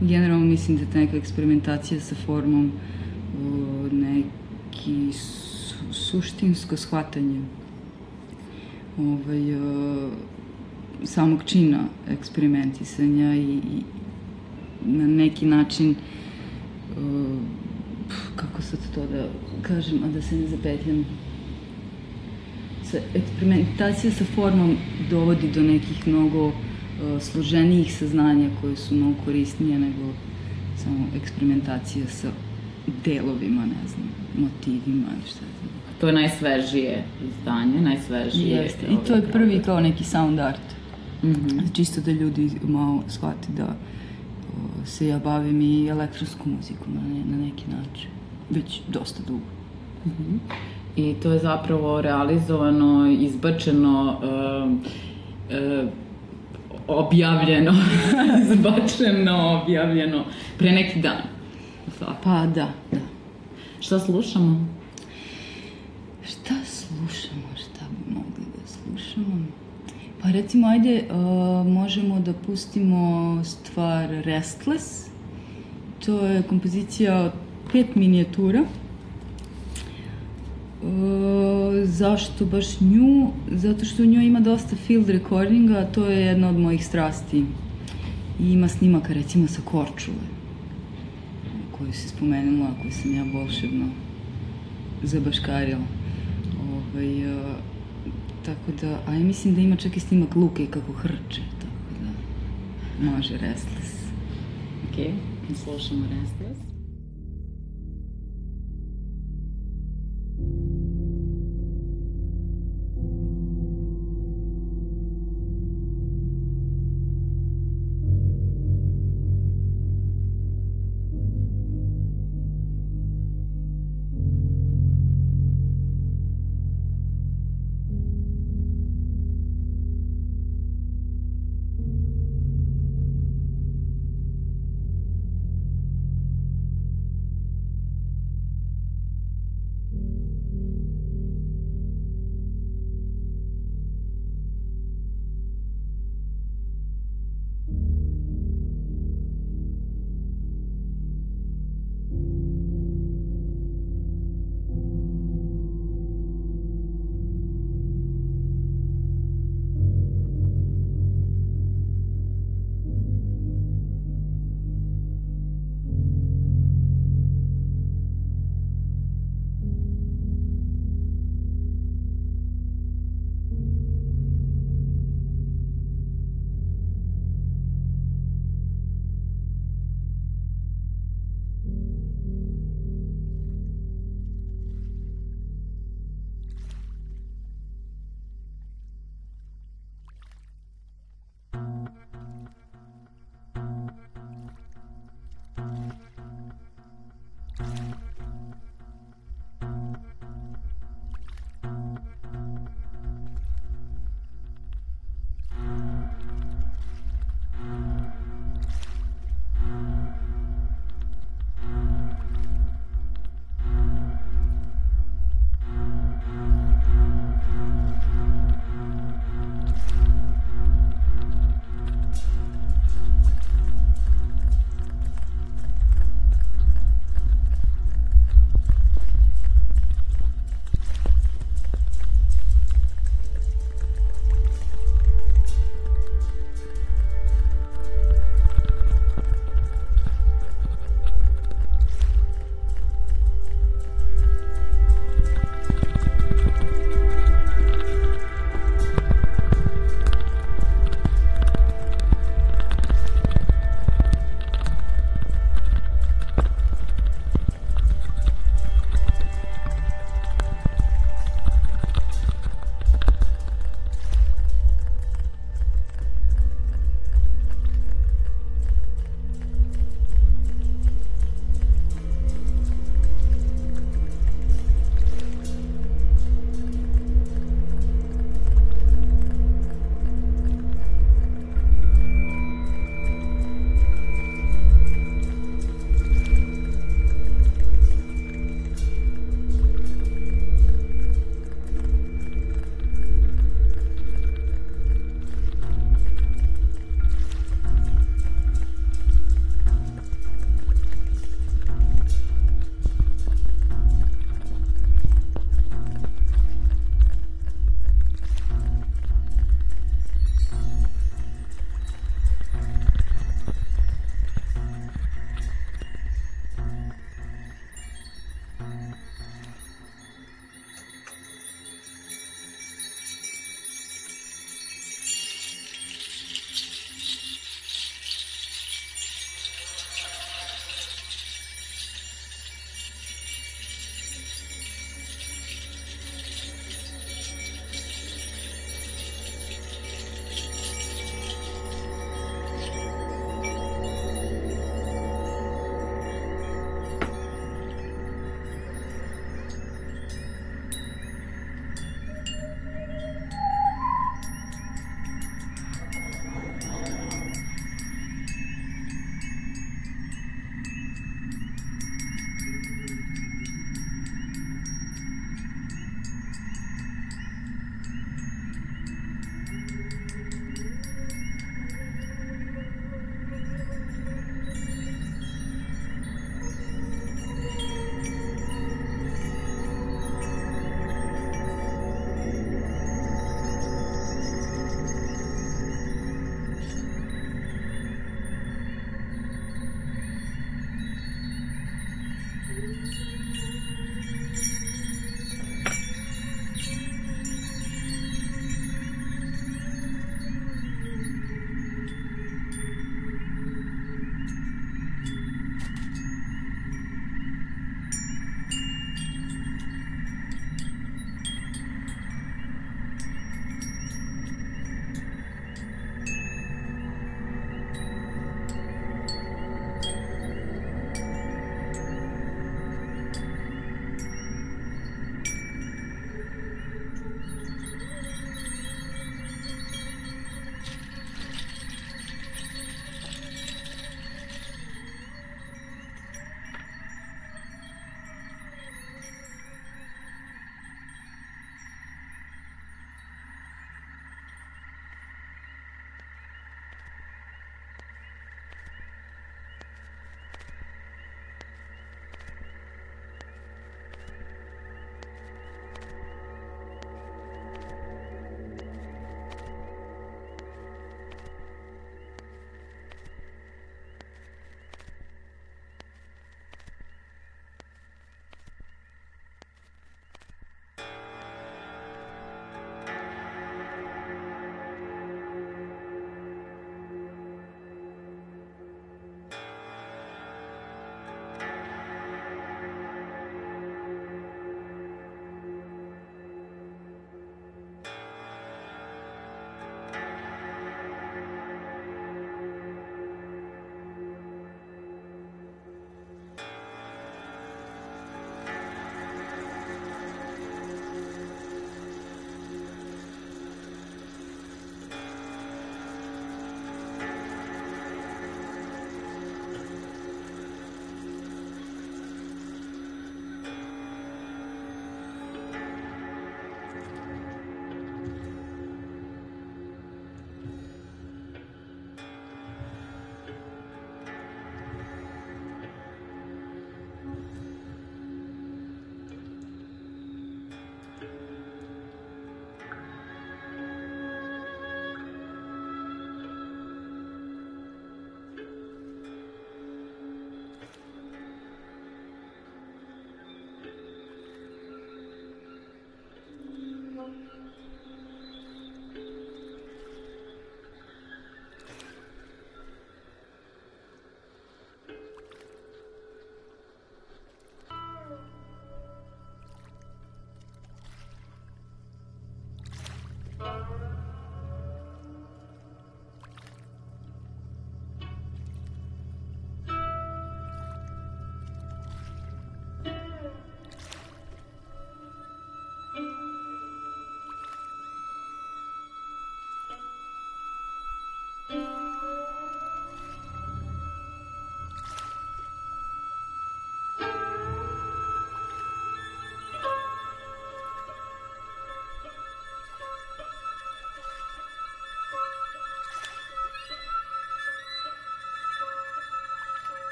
Generalno mislim da je neka eksperimentacija sa formom uh, neki suštinsko shvatanje ovaj, uh, samog čina eksperimentisanja i, i na neki način uh, kako sad to da kažem, a da se ne zapetljam, sa eksperimentacija sa formom dovodi do nekih mnogo uh, složenijih saznanja koje su mnogo korisnije nego samo eksperimentacija sa delovima, ne znam, motivima, šta znam. To je najsvežije izdanje, najsvežije. Jeste, i to je prvi kao neki sound art. Mm -hmm. Čisto da ljudi malo shvati da o, se ja bavim i elektronskom muzikom na, na neki način. Već dosta dugo. Mm -hmm. I to je zapravo realizovano, izbačeno, uh, uh, objavljeno, *laughs* izbačeno, objavljeno pre neki dan. Pa da, da. Šta slušamo? Šta slušamo? Šta bi mogli da slušamo? Pa recimo, ajde, uh, možemo da pustimo stvar Restless. To je kompozicija od pet minijatura. Uh, zašto baš nju? Zato što u njoj ima dosta field recordinga, to je jedna od mojih strasti. I ima snimaka recimo sa Korčule, koju si spomenula, koju sam ja volšebno zabaškarila. Ovaj, uh, tako da, a ja mislim da ima čak i snimak Luke kako hrče, tako da može Restless. Ok, slušamo Restless.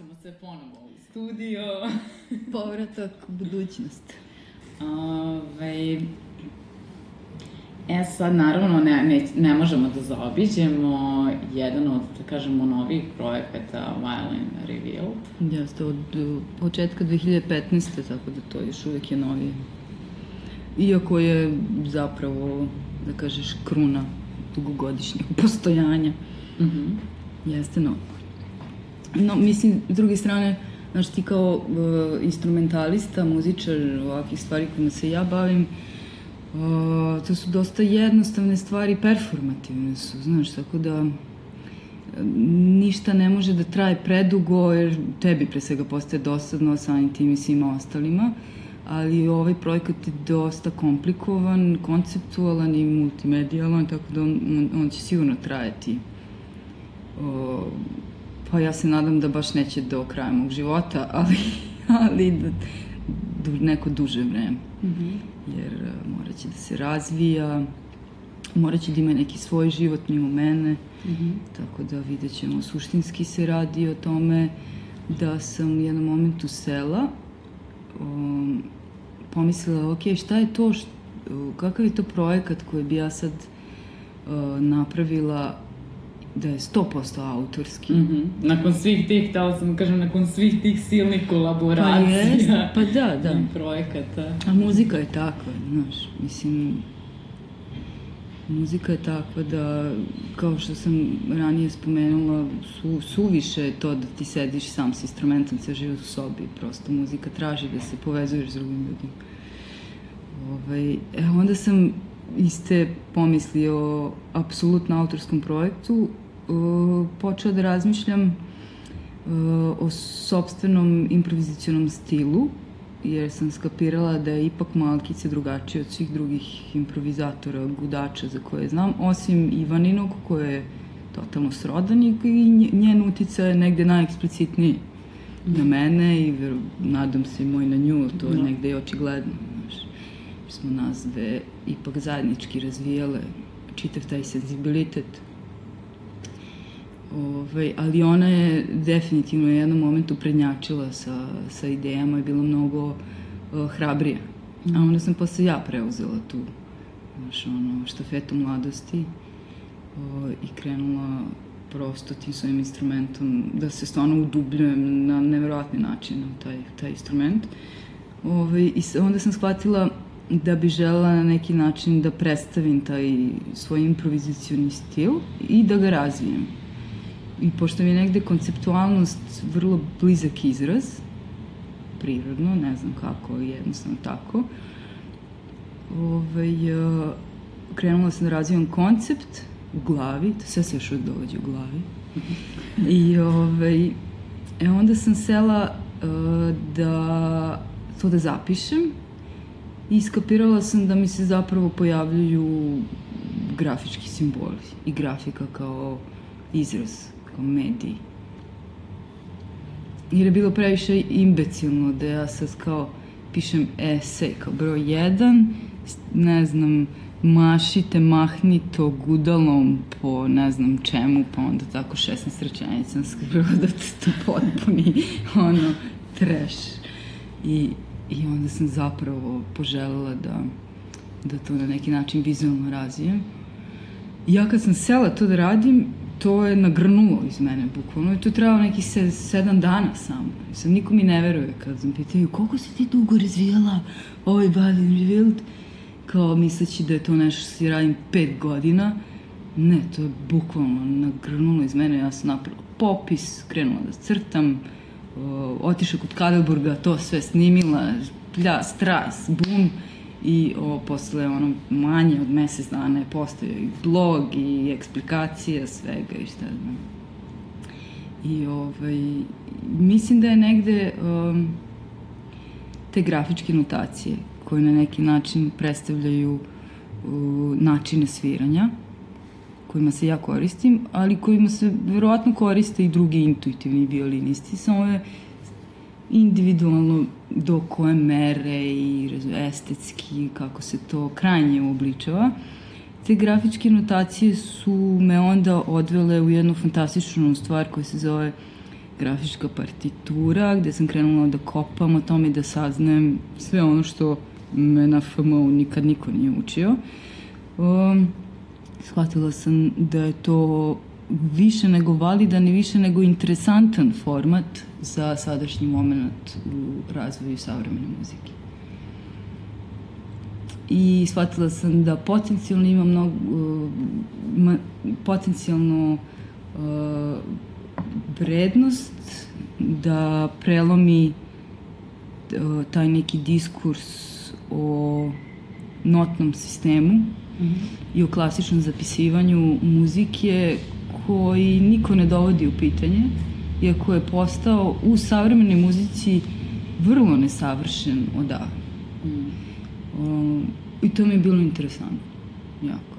Vraćamo se ponovo u studio. *laughs* Povratak u budućnost. Ove, e sad, naravno, ne, ne, ne možemo da zaobiđemo jedan od, da kažemo, novih projekata Violin Revealed. Jeste, od početka 2015. tako da to još uvek je novije. Iako je zapravo, da kažeš, kruna dugogodišnjeg postojanja. Mm -hmm. Jeste novo. No, mislim, s druge strane, znaš, ti kao uh, instrumentalista, muzičar, ovakvih stvari kojima se ja bavim, uh, to su dosta jednostavne stvari, performativne su, znaš, tako da ništa ne može da traje predugo, jer tebi pre svega postaje dosadno, samim tim i svima ostalima, ali ovaj projekat je dosta komplikovan, konceptualan i multimedijalan, tako da on, on, on će sigurno trajati uh, Pa ja se nadam da baš neće do kraja mog života, *laughs* ali, ali da, du, neko duže vreme. Mm -hmm. Jer uh, morat će da se razvija, morat će da ima neki svoj život mimo mene, mm -hmm. tako da vidjet ćemo. Suštinski se radi o tome da sam u jednom momentu sela, um, pomislila, ok, šta je to, št, kakav je to projekat koji bi ja sad uh, napravila da je 100% autorski. Mm -hmm. Nakon svih tih, htela sam da kažem, nakon svih tih silnih kolaboracija. Pa, jest, pa da, da. I projekata. A muzika je takva, znaš, mislim, muzika je takva da, kao što sam ranije spomenula, su, suviše je to da ti sediš sam s instrumentom, se život u sobi, prosto muzika traži da se povezuješ s drugim ljudima. Ovaj, e, onda sam iste pomisli o apsolutno autorskom projektu počela da razmišljam uh, o sobstvenom improvizacionom stilu, jer sam skapirala da je ipak Malkice drugačije od svih drugih improvizatora, gudača za koje znam, osim Ivaninog koje je totalno srodan i njen utica je negde najeksplicitniji na mene i nadam se i moj na nju, to je da. negde i očigledno smo nas dve ipak zajednički razvijale čitav taj senzibilitet. Ove, ovaj, ali ona je definitivno u jednom momentu prednjačila sa, sa idejama i bila mnogo uh, hrabrija. A onda sam posle ja preuzela tu znaš, ono, štafetu mladosti uh, i krenula prosto tim svojim instrumentom da se stvarno udubljujem na neverovatni način u taj, taj instrument. Ove, ovaj, I onda sam shvatila da bi žela na neki način da predstavim taj svoj improvizacioni stil i da ga razvijem. I pošto mi je negde konceptualnost vrlo blizak izraz, prirodno, ne znam kako, jednostavno tako, ovaj, krenula sam da razvijam koncept u glavi, to sve se još uvijek dođe u glavi, i ovaj, e onda sam sela uh, da to da zapišem i iskapirala sam da mi se zapravo pojavljuju grafički simboli i grafika kao izraz, kao medij. Jer je bilo previše imbecilno da ja sad kao pišem esej kao broj 1, ne znam, mašite, mahnito gudalom po ne znam čemu, pa onda tako 16 rečenica skrivila *laughs* da to potpuni ono trash. I I onda sam zapravo poželela da, da to na neki način vizualno razvijem. I ja kad sam sela to da radim, to je nagrnulo iz mene, bukvalno. I to trebalo neki se, sedam dana samo. I sad niko mi ne veruje kad sam pitaju koliko si ti dugo razvijala ovaj Balin Revealed? Kao misleći da je to nešto što si radim pet godina. Ne, to je bukvalno nagrnulo iz mene. Ja sam napravila popis, krenula da crtam, otišla kod Kadelburga, to sve snimila, plja, stras, bum, i o, posle ono manje od mesec dana je postojao i blog i eksplikacija svega i šta znam. I ovaj, mislim da je negde um, te grafičke notacije koje na neki način predstavljaju uh, načine sviranja kojima se ja koristim, ali kojima se verovatno koriste i drugi intuitivni violinisti, samo je individualno do koje mere i estetski, kako se to krajnje obličava. Te grafičke notacije su me onda odvele u jednu fantastičnu stvar koja se zove grafička partitura, gde sam krenula da kopam o tome i da saznajem sve ono što me na FMU nikad niko nije učio. Um, shvatila sam da je to više nego validan i više nego interesantan format za sadašnji moment u razvoju savremene muzike. I shvatila sam da potencijalno ima mnogo, uh, potencijalno uh, vrednost da prelomi uh, taj neki diskurs o notnom sistemu mm -hmm. i o klasičnom zapisivanju muzike koji niko ne dovodi u pitanje, iako je postao u savremenoj muzici vrlo nesavršen odavno. Mm. Um, I to mi je bilo interesantno, jako.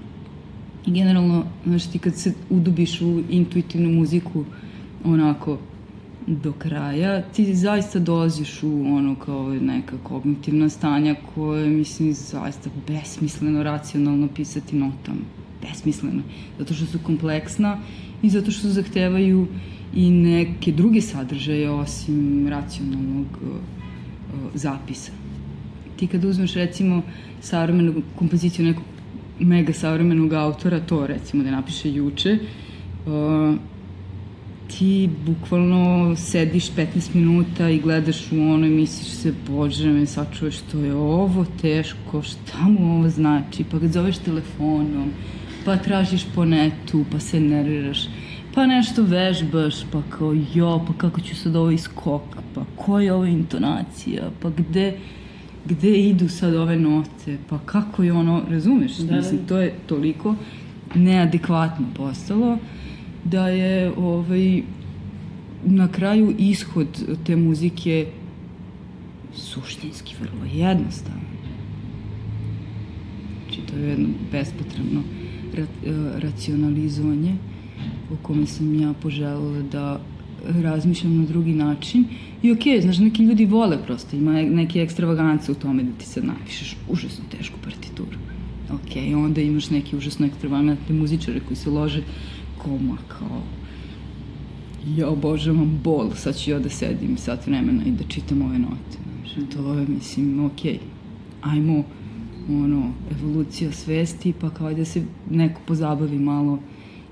I generalno, znaš, ti kad se udubiš u intuitivnu muziku, onako, do kraja, ti zaista dolaziš u ono kao neka kognitivna stanja koje mislim zaista besmisleno racionalno pisati notama. Besmisleno. Zato što su kompleksna i zato što zahtevaju i neke druge sadržaje osim racionalnog uh, zapisa. Ti kad uzmeš recimo savremenu kompoziciju nekog mega savremenog autora, to recimo da napiše juče, uh, ti bukvalno sediš 15 minuta i gledaš u ono i misliš se, bože me, sačuješ što je ovo teško, šta mu ovo znači, pa ga zoveš telefonom, pa tražiš po netu, pa se nerviraš, pa nešto vežbaš, pa kao jo, pa kako ću sad ovo iskok, pa koja je ova intonacija, pa gde, gde idu sad ove note, pa kako je ono, razumeš? Da, Mislim, to je toliko neadekvatno postalo da je ovaj, na kraju ishod te muzike suštinski vrlo jednostavan. Znači, to je jedno bespotrebno racionalizovanje o kome sam ja poželjela da razmišljam na drugi način. I okej, okay, znaš, neki ljudi vole prosto, ima neke ekstravagance u tome da ti sad napišeš užasno tešku partituru. Ok, onda imaš neki užasno ekstravagantne muzičare koji se lože koma kao ja obožavam bol, sad ću ja da sedim sat vremena i da čitam ove note. Znaš, to je, mislim, ok, ajmo, ono, evolucija svesti, pa kao da se neko pozabavi malo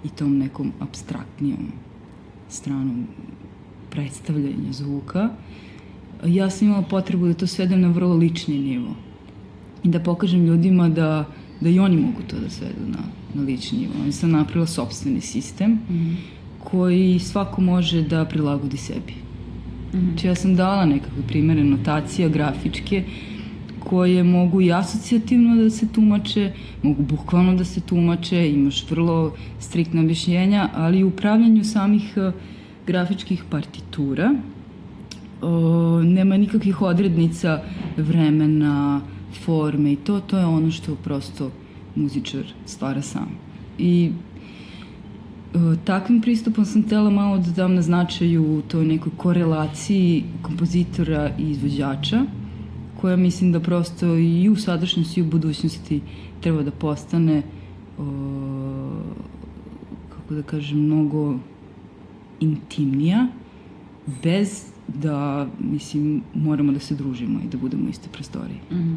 i tom nekom abstraktnijom stranom predstavljanja zvuka. Ja sam imala potrebu da to svedem na vrlo lični nivo i da pokažem ljudima da, da i oni mogu to da svedu na, na lični nivo. Oni sam napravila sobstveni sistem mm -hmm. koji svako može da prilagodi sebi. Mm -hmm. Znači ja sam dala nekakve primere notacija grafičke koje mogu i asocijativno da se tumače, mogu bukvalno da se tumače, imaš vrlo striktne objašnjenja, ali u upravljanju samih uh, grafičkih partitura o, nema nikakvih odrednica vremena, forme i to, to je ono što prosto muzičar stvara sam. I o, takvim pristupom sam tela malo da dam na značaju u toj nekoj korelaciji kompozitora i izvođača, koja mislim da prosto i u sadašnjosti i u budućnosti treba da postane o, kako da kažem, mnogo intimnija, bez da, mislim, moramo da se družimo i da budemo u iste prostorije. Mm -hmm.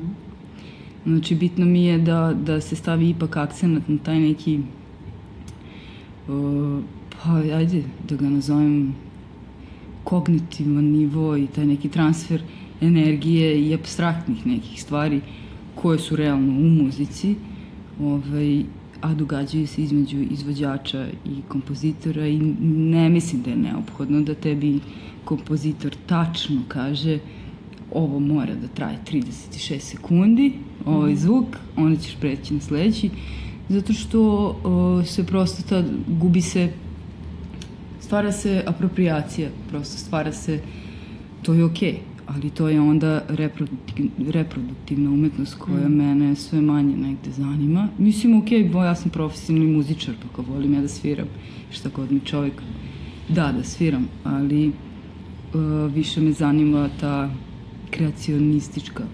Znači, bitno mi je da, da se stavi ipak akcenat na taj neki, uh, pa ajde da ga nazovem kognitivan nivo i taj neki transfer energije i abstraktnih nekih stvari koje su realno u muzici ovaj, a događaju se između izvođača i kompozitora i ne mislim da je neophodno da tebi kompozitor tačno kaže ovo mora da traje 36 sekundi, ovaj mhm. zvuk, onda ćeš preći na sledeći, zato što o, se prosto tad gubi se, stvara se apropriacija, prosto stvara se, to je okej. Okay ali to je onda reproduktivna umetnost koja mm. mene sve manje negde zanima. Mislim, ok, bo ja sam profesionalni muzičar, pa kao volim ja da sviram, šta god mi čovjek da, da sviram, ali uh, više me zanima ta kreacionistička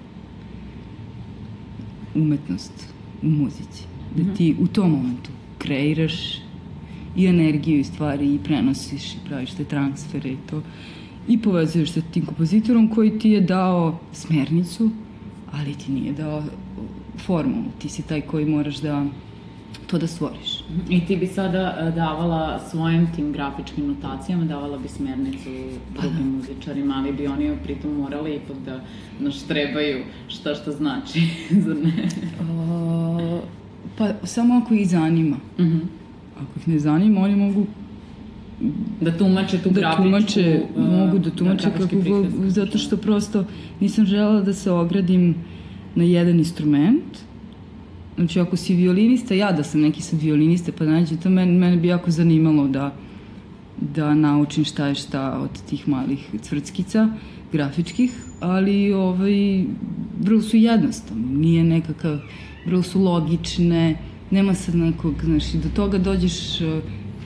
umetnost u muzici. Da mhm. ti u tom momentu kreiraš i energiju i stvari i prenosiš i praviš te transfere i to i povezuješ se tim kompozitorom koji ti je dao smernicu, ali ti nije dao formulu. Ti si taj koji moraš da to da stvoriš. I ti bi sada e, davala svojim tim grafičkim notacijama, davala bi smernicu drugim da. muzičarima, ali bi oni pritom morali ipak da naštrebaju šta šta znači, *laughs* zar ne? Uh, pa samo ako ih zanima. Uh mhm. -huh. Ako ih ne zanima, oni mogu da tumače tu da grafičku... Tumače, uh, mogu da tumače da kako god, zato što prosto nisam žela da se ogradim na jedan instrument, Znači, ako si violinista, ja da sam neki sad violinista, pa nađe to, mene, mene bi jako zanimalo da, da naučim šta je šta od tih malih cvrtskica grafičkih, ali ovaj, vrlo su jednostavne, nije nekakav, vrlo su logične, nema sad nekog, znači, do toga dođeš,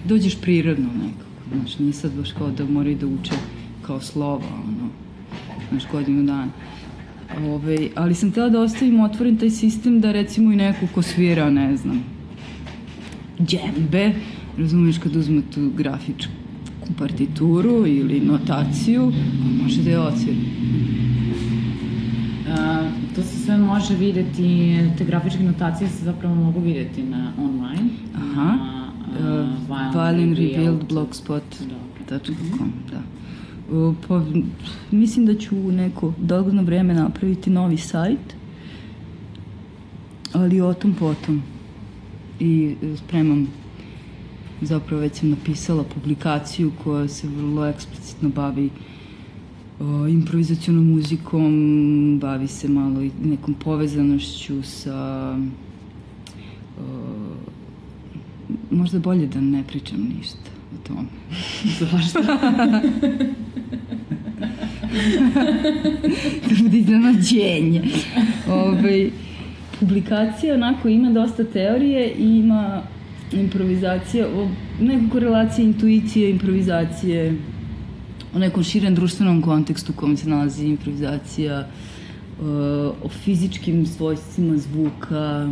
dođeš prirodno nekako, znači, nije sad baš kao da moraju da uče kao slova, ono, znaš, godinu dana. Ove, ovaj, ali sam htela da ostavim otvoren taj sistem da recimo i neko ko svira, ne znam, džembe, razumiješ kad uzme tu grafičku partituru ili notaciju, može da je otvori. A, to se sve može videti, te grafičke notacije se zapravo mogu videti na online. Aha. Na, uh, Violin Revealed blogspot.com, da. Pa, mislim da ću u neko dogledno vreme napraviti novi sajt, ali o tom potom. I e, spremam, zapravo već sam napisala publikaciju koja se vrlo eksplicitno bavi o, improvizacijnom muzikom, bavi se malo i nekom povezanošću sa o, možda bolje da ne pričam ništa o tome. *laughs* Zašto? *laughs* da bude iznenađenje. Ove, ovaj, publikacija onako ima dosta teorije i ima improvizacija, o nekoj korelacije intuicije, improvizacije, o nekom širem društvenom kontekstu u kojem se nalazi improvizacija, o, o fizičkim svojstvima zvuka,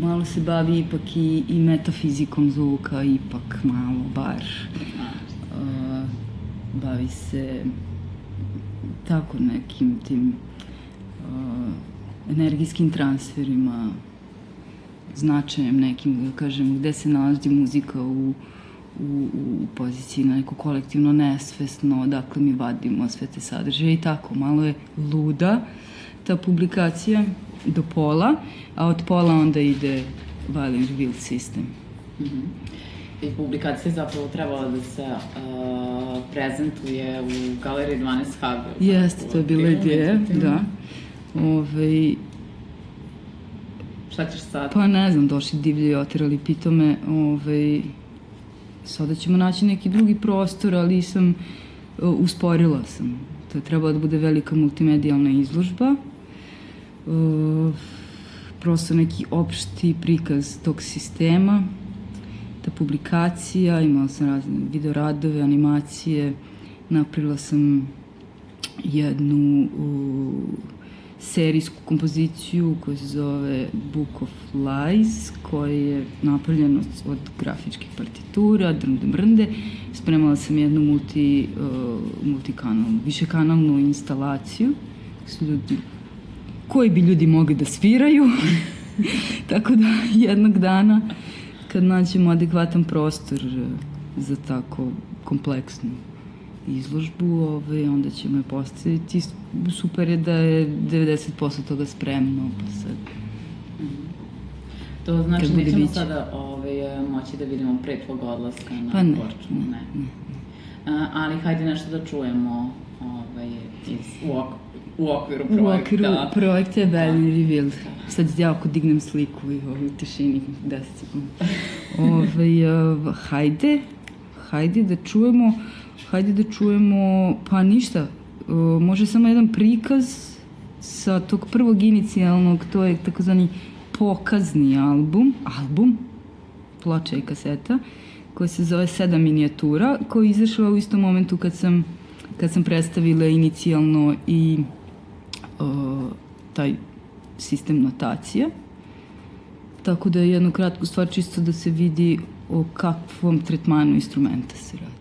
malo se bavi ipak i, i metafizikom zvuka, ipak malo, bar. Bavi se tako nekim tim uh, energijskim transferima, značajem nekim, da kažem, gde se nalazi muzika u, u, u poziciji na neko kolektivno nesvesno, odakle mi vadimo sve te sadržaje i tako, malo je luda ta publikacija do pola, a od pola onda ide Violin Revealed System. Mm -hmm i publikacija zapravo trebala da se uh, prezentuje u galeriji 12 Hag. Jeste, to je bila ideja, da. Ove, Šta ćeš sad? Pa ne znam, došli divlje i otirali pitome. Ove, sada ćemo naći neki drugi prostor, ali sam uh, usporila sam. To je trebala da bude velika multimedijalna izložba. Uh, prosto neki opšti prikaz tog sistema ta publikacija, imala sam razne videoradove, animacije, napravila sam jednu u, serijsku kompoziciju koja se zove Book of Lies, koja je napravljena od grafičkih partitura, drnde mrnde. Spremala sam jednu multi, uh, multikanalnu, višekanalnu instalaciju su ljudi, koji bi ljudi mogli da sviraju. *laughs* Tako da jednog dana kad nađemo adekvatan prostor e, za tako kompleksnu izložbu, ovaj, onda ćemo je postaviti. Super je da je 90% toga spremno, pa sad... To znači Kad nećemo biće. sada ovaj, moći da vidimo pre tvog odlaska na pa ne, Korču. Ne, ne. ne. A, ali hajde nešto da čujemo ovaj, iz, u, u okviru projekta. U okviru projekta je Berlin da. Revealed. Sad ja ako dignem sliku i ovaj, u tišini 10 sekundi. Ove, ovaj, hajde, hajde da čujemo, hajde da čujemo, pa ništa, može samo jedan prikaz sa tog prvog inicijalnog, to je takozvani pokazni album, album, ploča i kaseta, koja se zove Sedam minijatura, koja je izašla u istom momentu kad sam, kad sam predstavila inicijalno i taj sistem notacije. tako da je jednu kratku stvar čisto da se vidi o kakvom tretmanu instrumenta se radi.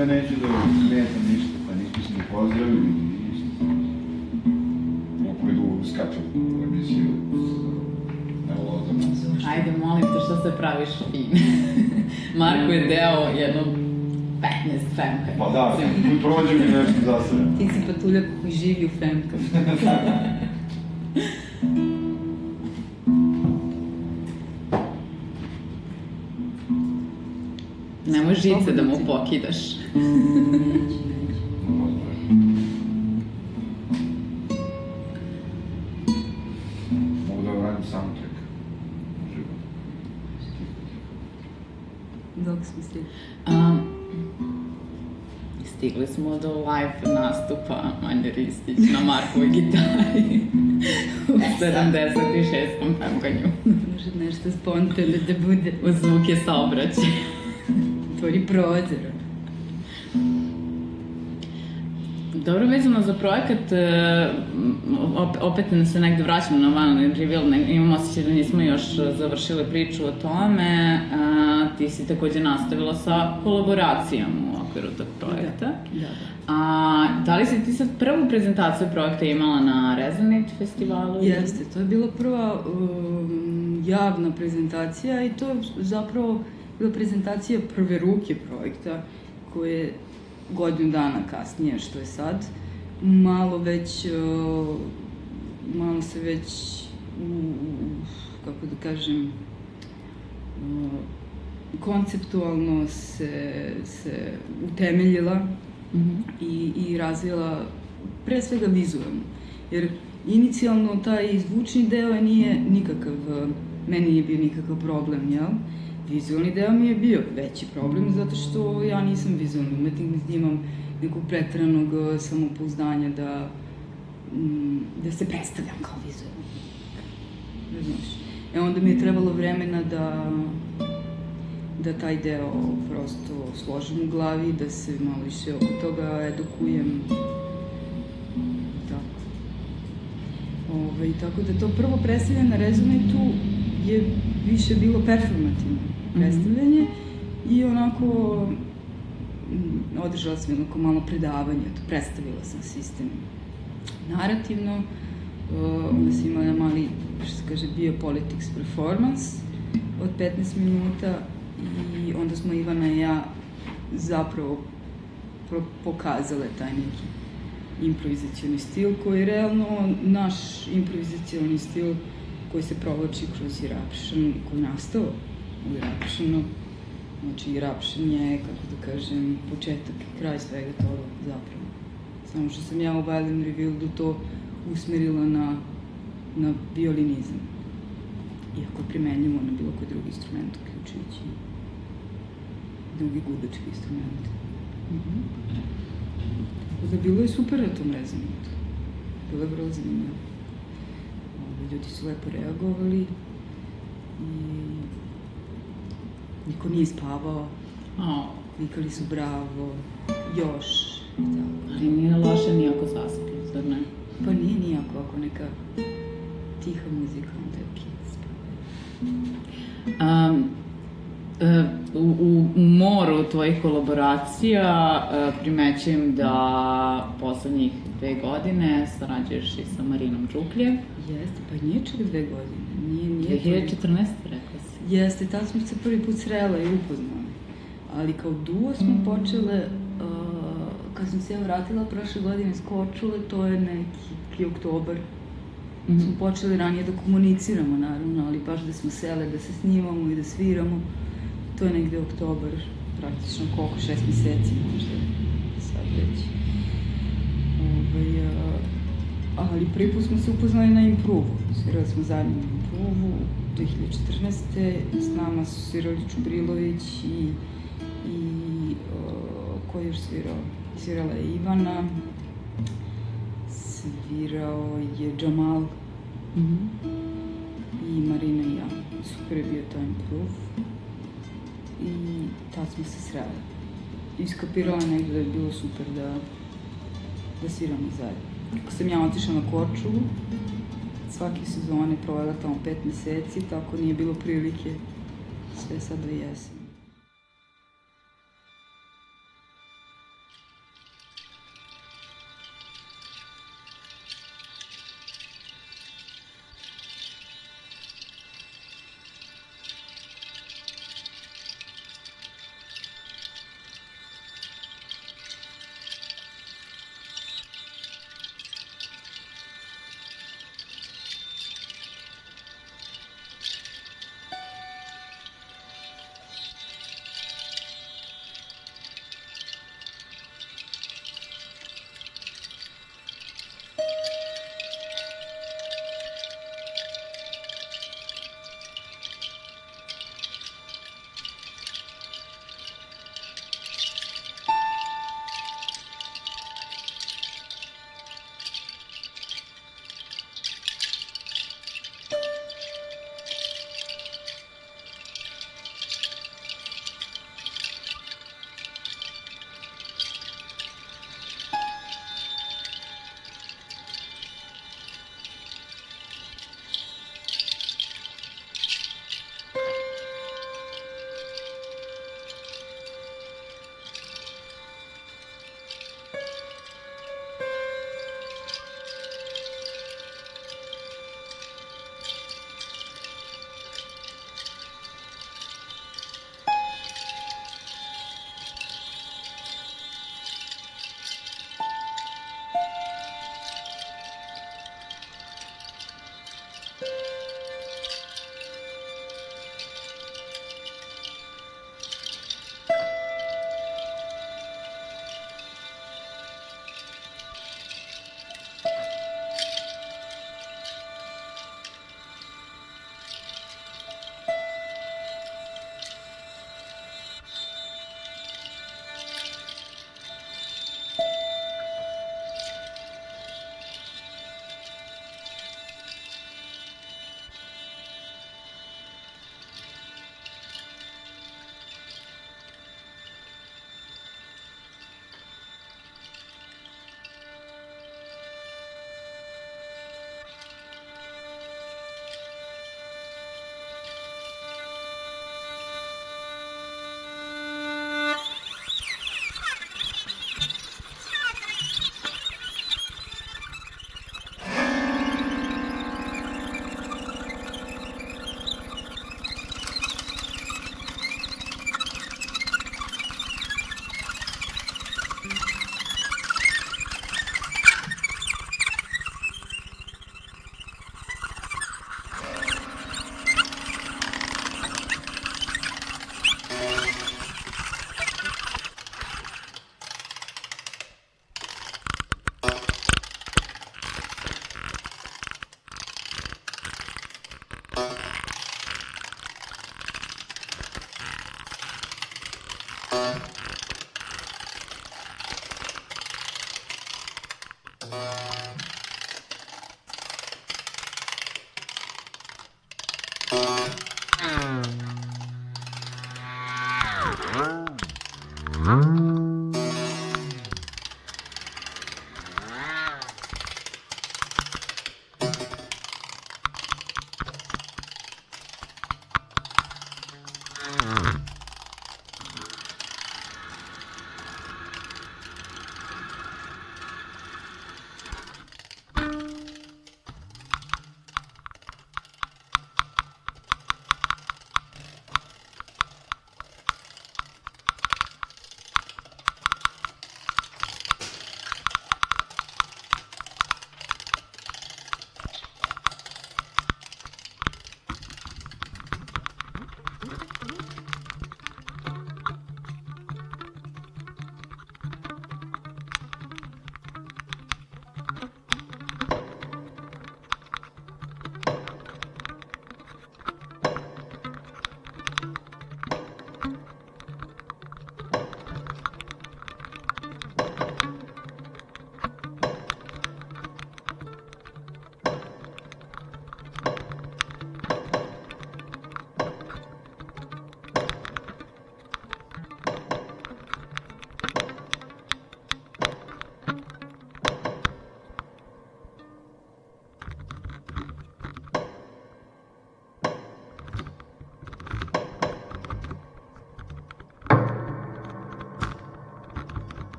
Sve neću da smetam ništa, pa ništa se ne pozdravim i ništa. Mogu idu skačem u emisiju Evo. Ajde, molim te, što se praviš fin? *laughs* Marko je deo jednog 15 femka. Pa da, prođe mi nešto za sebe. Ti si patuljak koji živi u femkama. *laughs* žice da mu pokidaš. Nešto spontano da bude. U zvuk je saobraćaj otvori *laughs* prozor. Dobro, vezano za projekat, e, opet se negde vraćamo na Violin Reveal, imamo osjećaj da nismo još završili priču o tome. Ti si takođe nastavila sa kolaboracijom u okviru tog projekta. Da, da. A da li si ti sad prvu prezentaciju projekta imala na Resonate festivalu? Jeste, to je bila prva um, javna prezentacija i to zapravo bila prezentacija prve ruke projekta koje godinu dana kasnije što je sad malo već malo se već kako da kažem konceptualno se, se utemeljila mm -hmm. i, i razvila pre svega vizualno. Jer inicijalno taj zvučni deo nije nikakav, meni nije bio nikakav problem, jel? vizualni deo mi je bio veći problem zato što ja nisam vizualni umetnik, niti imam nekog pretranog eh, samopouzdanja da, mm, da se predstavljam kao vizualni umetnik. E onda mi je trebalo vremena da da taj deo prosto složim u glavi, da se malo više oko toga edukujem. Tako. Ove, tako da to prvo predstavljanje na Resonate'u je više bilo performativno predstavljanje mm -hmm. i onako mm, održala sam jednako malo predavanje, to predstavila sam sistem narativno, uh, onda sam imala mali, što se kaže, biopolitics performance od 15 minuta i onda smo Ivana i ja zapravo pokazale taj neki improvizacioni stil koji je realno naš improvizacioni stil koji se provlači kroz Irapšan, koji je nastao u Irapšanu. Znači, Irapšan je, kako da kažem, početak i kraj svega toga zapravo. Samo što sam ja u Violin Revealed to usmerila na, na violinizam. Iako primenjamo na bilo koji drugi instrument, uključujući drugi gudački instrument. Mm -hmm. Tako da bilo je super na tom rezonatu. Bilo je vrlo zanimljivo. Ljudi su lepo reagovali i niko nije spavao. Oh. Vikali su bravo, još i tako. Ali nije loše nijako zaspi, zar ne? Pa nije nijako, ako neka tiha muzika, onda je okej. Um, u, u moru tvojih kolaboracija uh, primećujem da poslednjih dve godine sarađuješ i sa Marinom Čukljev. Jeste, pa nije čak dve godine. Nije, nije 2014. rekla si. Jeste, tada smo se prvi put srela i upoznali. Ali kao duo smo mm. počele, uh, kad sam se ja vratila prošle godine iz Korčule, to je neki oktobar, mm -hmm. smo počeli ranije da komuniciramo, naravno, ali baš da smo sele, da se snimamo i da sviramo. To je negde oktobar, praktično koliko, šest meseci možda, sad već. Ovaj, ali prvi put smo se upoznali na improvu. Svirali smo zajedno na improvu 2014. S nama su svirali Čubrilović i, i o, ko je još svirao? Svirala je Ivana, svirao je Džamal mm -hmm. i Marina i ja. Super je bio taj improv i tad smo se sreli. Iskapirala negde da je bilo super da, da sviramo zajedno. Kako sam ja otišla na Korčulu, svake sezone provela tamo pet meseci, tako nije bilo prilike sve sad da jesam.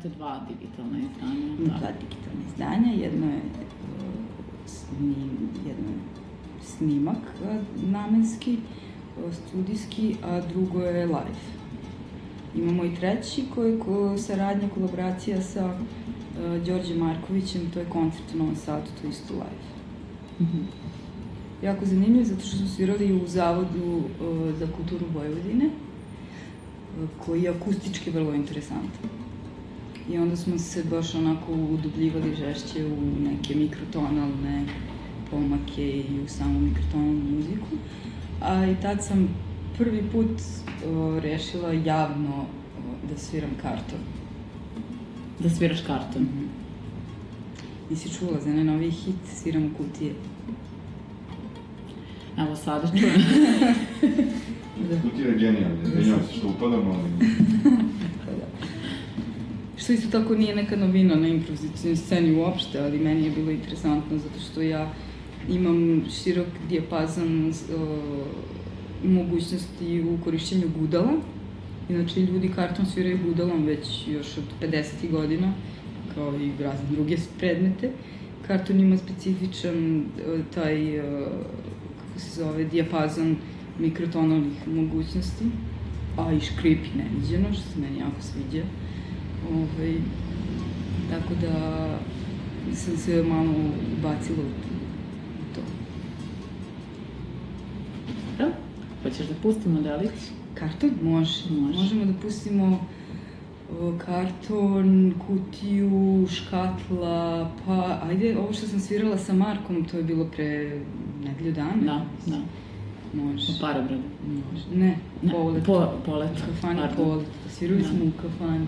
Imate dva digitalna izdanja. Ima dva digitalna izdanja, jedno je, uh, snim, jedno je snimak uh, namenski, uh, studijski, a drugo je live. Imamo i treći koji je ko, saradnja, kolaboracija sa uh, Đorđe Markovićem, to je koncert u Novom Sadu, to je isto live. Mm -hmm. Jako zanimljivo zato što smo svirali u Zavodu uh, za kulturu Vojvodine, uh, koji je akustički vrlo interesantan. I onda smo se baš onako udubljivali žešće u neke mikrotonalne pomake i u samu mikrotonalnu muziku. A i tad sam prvi put o, rešila javno o, da sviram karton. Da sviraš karton? Mm -hmm. Nisi čula za najnoviji hit Sviram u kutije? Evo sada čujem. da. *laughs* Kutija je genijalna, izvinjavam se što upadam, ali... Što isto tako nije neka novina na improvizacijnoj sceni uopšte, ali meni je bilo interesantno zato što ja imam širok dijapazan uh, mogućnosti u korišćenju gudala. Inače, ljudi karton sviraju gudalom već još od 50. godina, kao i razne druge predmete. Karton ima specifičan uh, taj, uh, kako se zove, dijapazan mikrotonalnih mogućnosti, a i škripi neviđeno, što se meni jako sviđa. Ovaj, tako da sam se malo ubacila u to. Dobro. Hoćeš da pustimo delić? Karton? Može. Može. Možemo da pustimo karton, kutiju, škatla, pa ajde, ovo što sam svirala sa Markom, to je bilo pre nedelju dana. Da, da. Može. U Parobradu. Može. Ne, Ne, polet. po, polet. U kafani pardon. polet. Svirali Da. smo u kafani.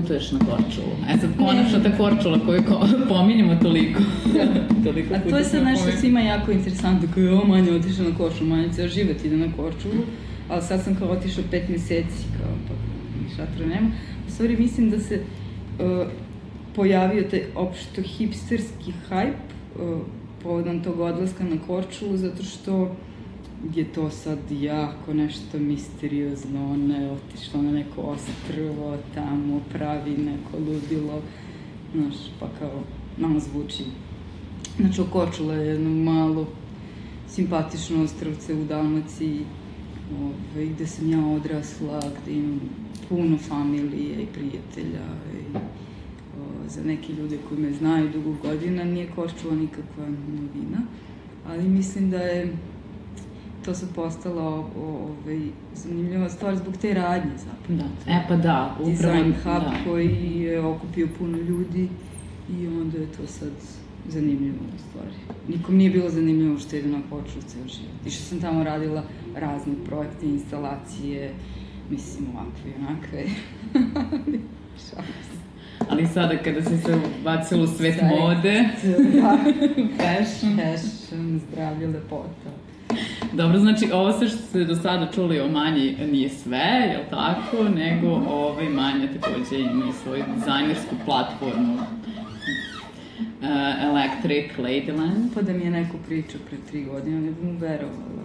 Putuješ na Korčulu? E sad, konačno ta Korčula koju ko, pominjamo toliko. toliko A to je sad nešto svima jako interesantno, kao je o Manja otišla na Korčulu, Manja ceo život ide na Korčulu, ali sad sam kao otišao pet meseci, kao pa šatra nema. U stvari mislim da se uh, pojavio taj opšto hipsterski hajp uh, povodom tog odlaska na Korčulu, zato što je to sad jako nešto misteriozno, ona je otišla na neko ostrvo, tamo pravi neko ludilo, znaš, pa kao, nama zvuči. Znači, Okočula je jedno malo simpatično ostrovce u Dalmaciji, ove, ovaj, gde sam ja odrasla, gde imam puno familije i prijatelja i o, za neke ljude koji me znaju dugo godina nije Korčula nikakva novina, ali mislim da je to se postala ovaj, zanimljiva stvar zbog te radnje zapravo. Da. E pa da, upravo. Design hub da. koji je okupio puno ljudi i onda je to sad zanimljivo u stvari. Nikom nije bilo zanimljivo što ide na koču ceo život. I što sam tamo radila razne projekte, instalacije, mislim ovakve i onakve. *laughs* Ali sada kada si se bacila u svet mode... Da, *laughs* fashion, fashion, zdravlje, lepota. *laughs* Dobro, znači ovo sve što ste do sada čuli o Manji nije sve, je li tako? Nego ovaj Manja takođe ima i svoju dizajnersku platformu uh, Electric Ladyland. Pa da mi je neko pričao pre tri godine, ne bih mu verovala.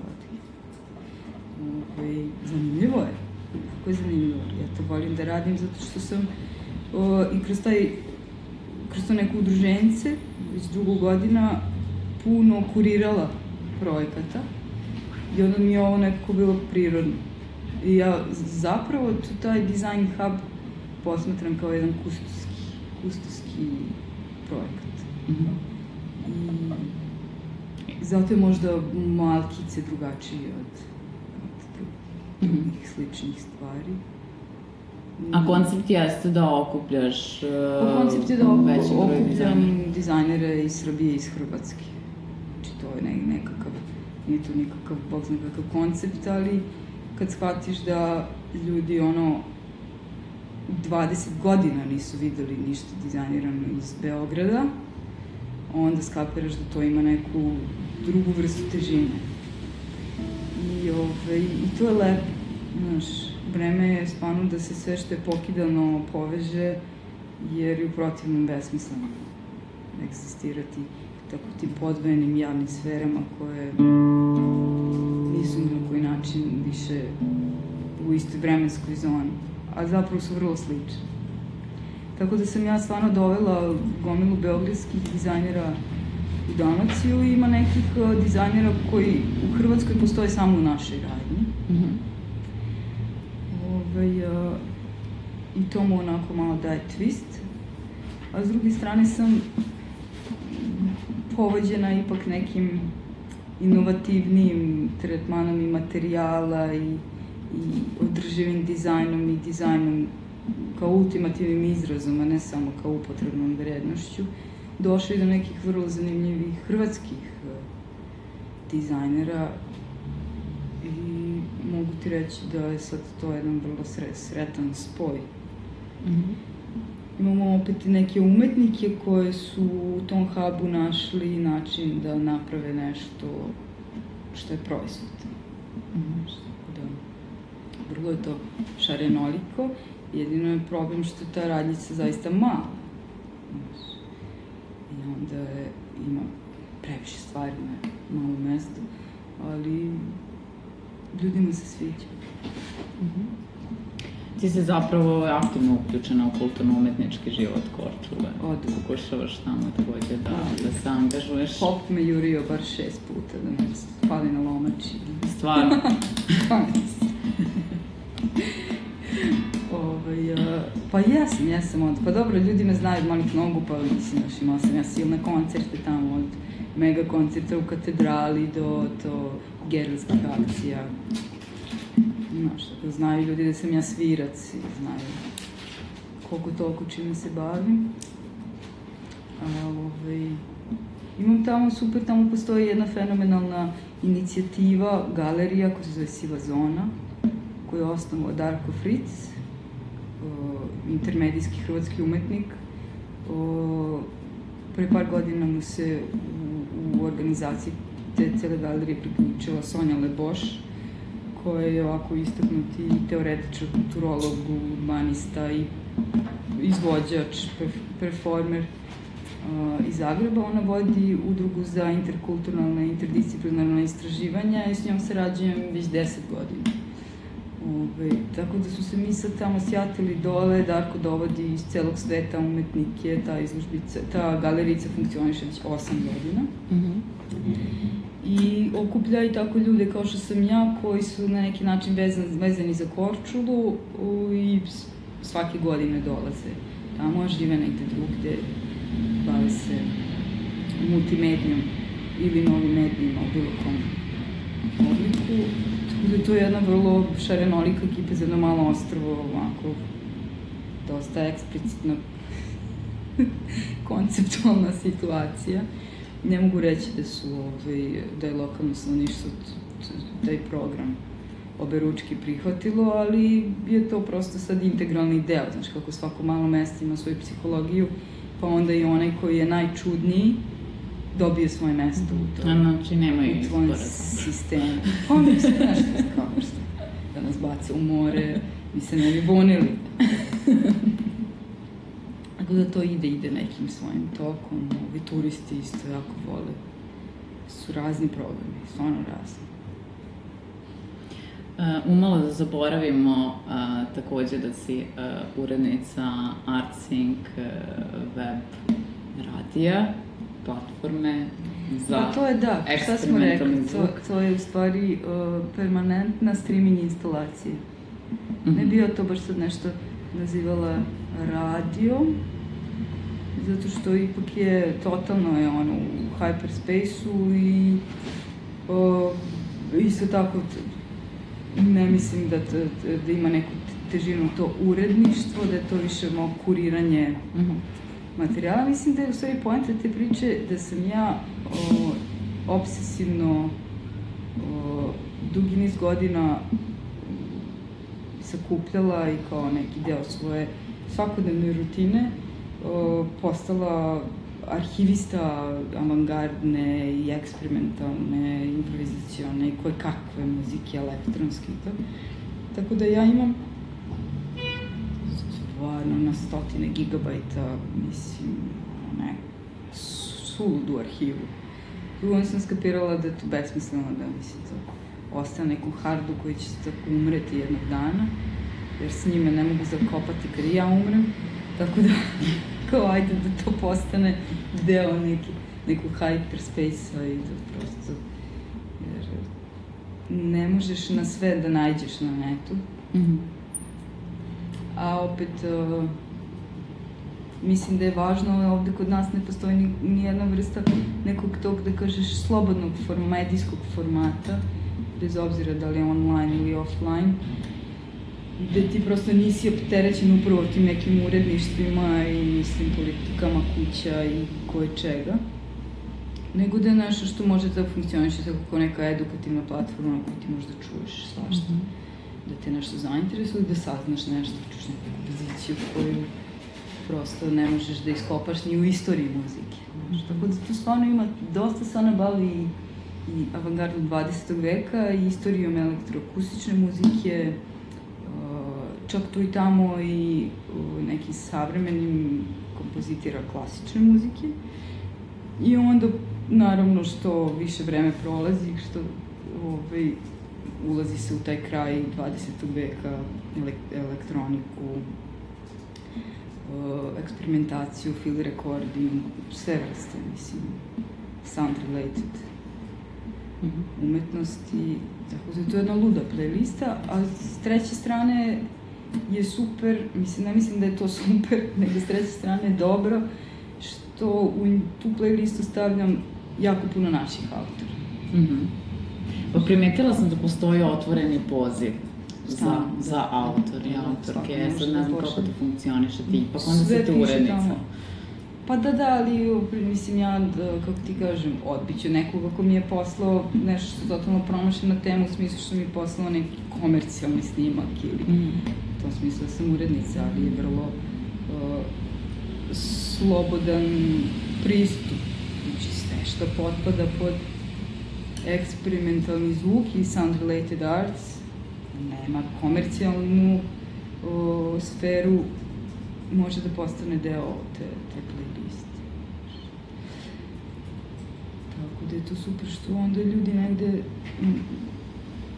Ovaj, zanimljivo je. Kako je zanimljivo. Ja to volim da radim zato što sam o, i kroz taj kroz to neko udruženice već dugo godina puno kurirala projekata I onda mi je ovo nekako bilo prirodno. I ja zapravo taj design hub posmatram kao jedan kustoski, kustoski projekat. Mm -hmm. I zato je možda malkice drugačiji od, od drugih mm -hmm. sličnih stvari. A koncept jeste da okupljaš uh, pa koncept je da okupljam dizajnere iz Srbije i iz Hrvatske. Znači to je ne, nekakav nije to nikakav, bog zna kakav koncept, ali kad shvatiš da ljudi ono 20 godina nisu videli ništa dizajnirano iz Beograda, onda skapiraš da to ima neku drugu vrstu težine. I, ove, ovaj, i to je lepo, znaš, vreme je spano da se sve što je pokidano poveže, jer je u protivnom besmisleno egzistirati tako tim podvojenim javnim sferama koje nisu ni na koji način više u istoj vremenskoj zoni, a zapravo su vrlo slične. Tako da sam ja stvarno dovela gomilu beogradskih dizajnera u Dalmaciju i ima nekih uh, dizajnera koji u Hrvatskoj postoje samo u našoj radnji. Mm -hmm. Ove, uh, I to mu onako malo daje twist. A s druge strane sam povođena ipak nekim inovativnijim tretmanom i materijala i, i održivim dizajnom i dizajnom kao ultimativnim izrazom, a ne samo kao upotrebnom vrednošću, došli do nekih vrlo zanimljivih hrvatskih e, dizajnera i mogu ti reći da je sad to jedan vrlo sretan spoj. Mm -hmm. Imamo opet i neke umetnike koje su u tom hubu našli način da naprave nešto što je proizvod. Mm -hmm. da, vrlo je to šarenoliko Jedino je problem što je ta radnjica zaista mala. I onda je, ima previše stvari na malom mestu, ali ljudima se sviđa. Mm -hmm. Ti se zapravo aktivno uključena u kulturno-umetnički život Korčule. Od. Pokušavaš tamo takođe da, da se angažuješ. Pop me jurio bar šest puta da me spali na lomači. Stvarno? *laughs* Ovaj, uh, pa jesam, jesam onda. Pa dobro, ljudi me znaju od malih nogu, pa mislim, još imala sam ja silne koncerte tamo, od mega koncerta u katedrali do to gerilskih akcija. Znaš, tako, znaju ljudi da sam ja svirac i znaju koliko toliko čime se bavim. A, ovaj, imam tamo super, tamo postoji jedna fenomenalna inicijativa, galerija koja se zove Siva zona, koju je osnovao Darko Fritz, intermedijski hrvatski umetnik. O, pre par godina mu se u, u organizaciji te cele galerije priključila Sonja Leboš, koja je ovako istaknuti teoretičar, kulturolog, urbanista i izvođač, performer iz Zagreba. Ona vodi udrugu za interkulturalne i interdisciplinarne istraživanja i s njom sarađujem već 10 godina. Ove, tako da su se mi sad tamo sjatili dole, Darko dovodi iz celog sveta umetnike, ta izložbica, ta galerica funkcioniše već 8 godina. Mm -hmm. I okuplja i tako ljude kao što sam ja, koji su na neki način vezani, vezani za Korčulu i svake godine dolaze tamo, žive negde drugde, bave se multimedijom ili novim medijima u bilo kom obliku da to je jedna vrlo šarenolika ekipa za jedno malo ostrovo, ovako, dosta eksplicitno *laughs* konceptualna situacija. Ne mogu reći da su ovaj, da je lokalno stanovništvo taj program oberučki prihvatilo, ali je to prosto sad integralni deo, znaš kako svako malo mesto ima svoju psihologiju, pa onda i onaj koji je najčudniji, dobije svoje mesto u tom. Znači, nemaju u tvojom sistemu. Pa mislim, znaš što kao što da nas baca u more, mi se ne bi bunili. Tako da to ide, ide nekim svojim tokom. Ovi turisti isto jako vole. Su razni programi, stvarno razni. Uh, umalo da zaboravimo uh, takođe da si uh, urednica ArtSync uh, web radija platforme za pa to je da, šta smo rekli, to, to je u stvari uh, permanentna streaming instalacija. Mm -hmm. Ne mhm. bio to baš sad nešto nazivala radio, zato što ipak je totalno je ono u hyperspace-u i uh, isto tako ne mislim da, to, da ima neku težinu to uredništvo, da je to više mo kuriranje mm -hmm materijala. Mislim da je u stvari poenta te priče da sam ja o, obsesivno o, dugi niz godina sakupljala i kao neki deo svoje svakodnevne rutine o, postala arhivista avangardne i eksperimentalne, improvizacione i koje kakve muzike elektronske i to. Tako da ja imam stvarno na stotine gigabajta, mislim, ne, suludu arhivu. Tu onda sam skapirala da je to besmisleno, da mislim, to ostane nekom hardu koji će tako umreti jednog dana, jer s njime ne mogu zakopati kad ja umrem. Tako da, kao *laughs* ajde da to postane deo neki, nekog hyperspace-a i da prosto, jer ne možeš na sve da nađeš na netu. Mm -hmm. A opet, uh, mislim da je važno, ovde kod nas ne postoji ni, ni jedna vrsta nekog tog, da kažeš, slobodnog form, medijskog formata, bez obzira da li je online ili offline, gde ti prosto nisi opterećen upravo tim nekim uredništvima i mislim politikama kuća i koje čega, nego da je nešto što može da funkcioniše tako kao neka edukativna platforma na kojoj ti možeš da čuješ svašta. Mm -hmm. Da te nešto zainteresuje, da saznaš nešto, da čuješ neku kompoziciju koju prosto ne možeš da iskopaš ni u istoriji muzike. Znaš, tako da tu stvarno ima, dosta se ona bavi i, i avangardom 20. veka i istorijom elektroakustične muzike, čak tu i tamo i nekim savremenim kompozitira klasične muzike. I onda, naravno, što više vreme prolazi, što ovaj, ulazi se u taj kraj 20. veka, elektroniku, eksperimentaciju, field recording, sve vrste, mislim, sound related mhm. umetnosti, tako da to je jedna luda playlista, a s treće strane je super, mislim, ne mislim da je to *laughs* super, nego s treće strane dobro, što u tu playlistu stavljam jako puno naših autora. Mm -hmm. Pa primetila sam da postoji otvoreni poziv za, za autor i autorke. Ja sad ne znam da kako to funkcioniše, ti ipak onda ste urednica. Tamo. Pa da, da, ali mislim ja, da, kako ti kažem, odbiću nekoga ko mi je poslao nešto što je totalno promašena tema u smislu što mi je poslao neki komercijalni snimak ili mm. Tom smislu da sam urednica, ali je vrlo uh, slobodan pristup. Znači sve što potpada pod eksperimentalni zvuk i sound related arts, nema komercijalnu uh, sferu, može da postane deo te, te da je to super što onda ljudi negde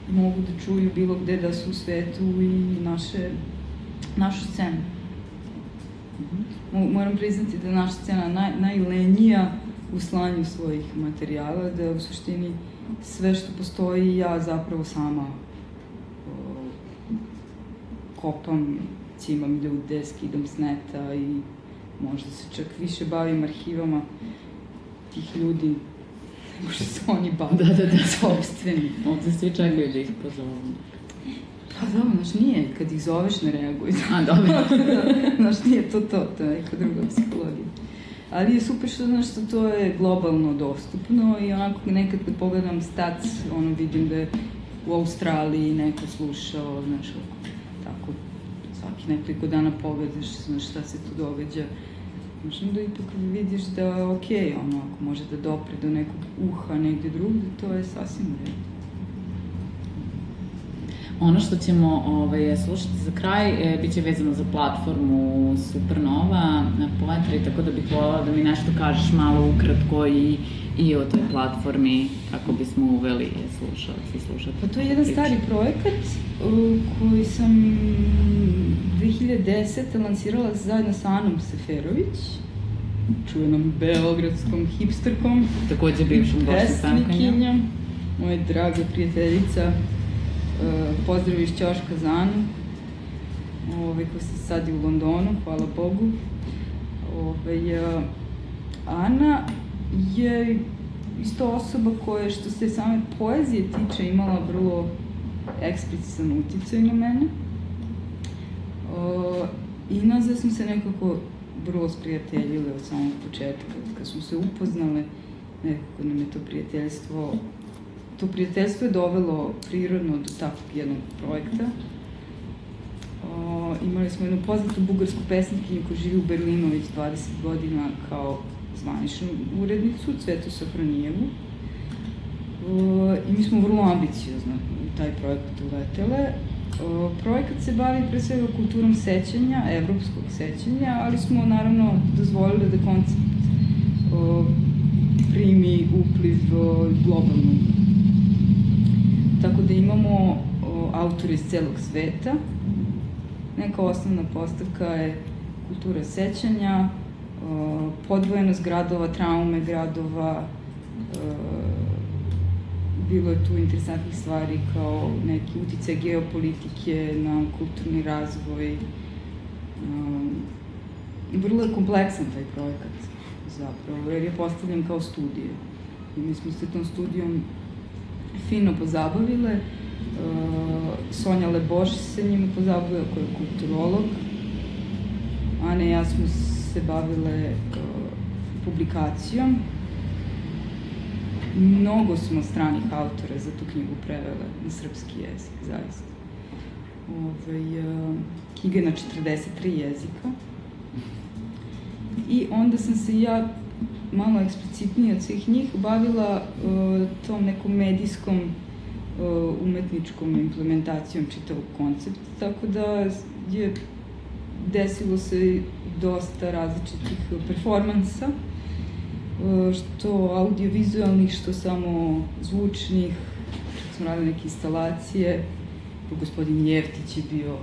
mogu da čuju bilo gde da su u svetu i naše, našu scenu. Moram priznati da naša scena naj, najlenija u slanju svojih materijala, da u suštini sve što postoji ja zapravo sama o, kopam, cimam ljude, skidam s neta i možda se čak više bavim arhivama tih ljudi nego što se oni bave da, da, da. sobstveni. Ovde svi čekaju da ih pozovu. Pa dobro, znaš, nije, kad ih zoveš ne reaguju. A, dobro. *laughs* znaš, nije to to, to je neka druga psihologija. Ali je super što, znaš, što to je globalno dostupno i onako nekad kad pogledam stats, ono vidim da je u Australiji neko slušao, znaš, tako, svaki nekoliko dana pogledaš, znaš, šta se tu događa Možda da ipak vidiš da okay, ono, ako može da dopre do nekog uha negde drugde, to je sasvim u redu. Ono što ćemo ovaj, slušati za kraj e, bit će vezano za platformu Supernova Poetry, tako da bih voljela da mi nešto kažeš malo ukratko i, i o toj platformi, kako bismo uveli slušalci i slušati. Pa to je jedan stari projekat koji sam 2010. lansirala zajedno sa Anom Seferović, čuvenom beogradskom hipsterkom. Takođe bivšom Pesnikinjom, moja draga prijateljica Eh, pozdrav iz Ćoška za Anu, ovaj, ko se sad u Londonu, hvala Bogu. Ovaj, uh, Ana je isto osoba koja što se same poezije tiče imala vrlo eksplicitan uticaj na mene. Uh, I nazad smo se nekako vrlo sprijateljile od samog početka, kad smo se upoznale, nekako nam je to prijateljstvo to prijateljstvo je dovelo prirodno do takvog jednog projekta. O, imali smo jednu poznatu bugarsku pesnikinju koja živi u Berlinu već 20 godina kao zvaničnu urednicu, Cvetu Safranijevu. O, I mi smo vrlo ambiciozno u taj projekat uletele. Projekat se bavi pre svega kulturom sećanja, evropskog sećanja, ali smo naravno dozvolili da koncept primi upliv o, globalnu Tako da imamo autore iz celog sveta. Neka osnovna postavka je kultura sećanja, podvojenost gradova, traume gradova, bilo je tu interesantnih stvari kao neki utice geopolitike na kulturni razvoj. Vrlo je kompleksan taj projekat zapravo, jer je postavljen kao studije. I mi smo se tom studijom fino pozabavile. Sonja Leboš se njima pozabavila, koja je kulturolog. Ana i ja smo se bavile publikacijom mnogo smo stranih autora za tu knjigu prevele na srpski jezik, zaista. Ove, ovaj, knjiga je na 43 jezika. I onda sam se ja malo eksplicitnije od svih njih bavila uh, tom nekom medijskom uh, umetničkom implementacijom čitavog koncepta, tako da je desilo se dosta različitih performansa što audiovizualnih, što samo zvučnih, čak smo radili neke instalacije, gospodin Jeftić je bio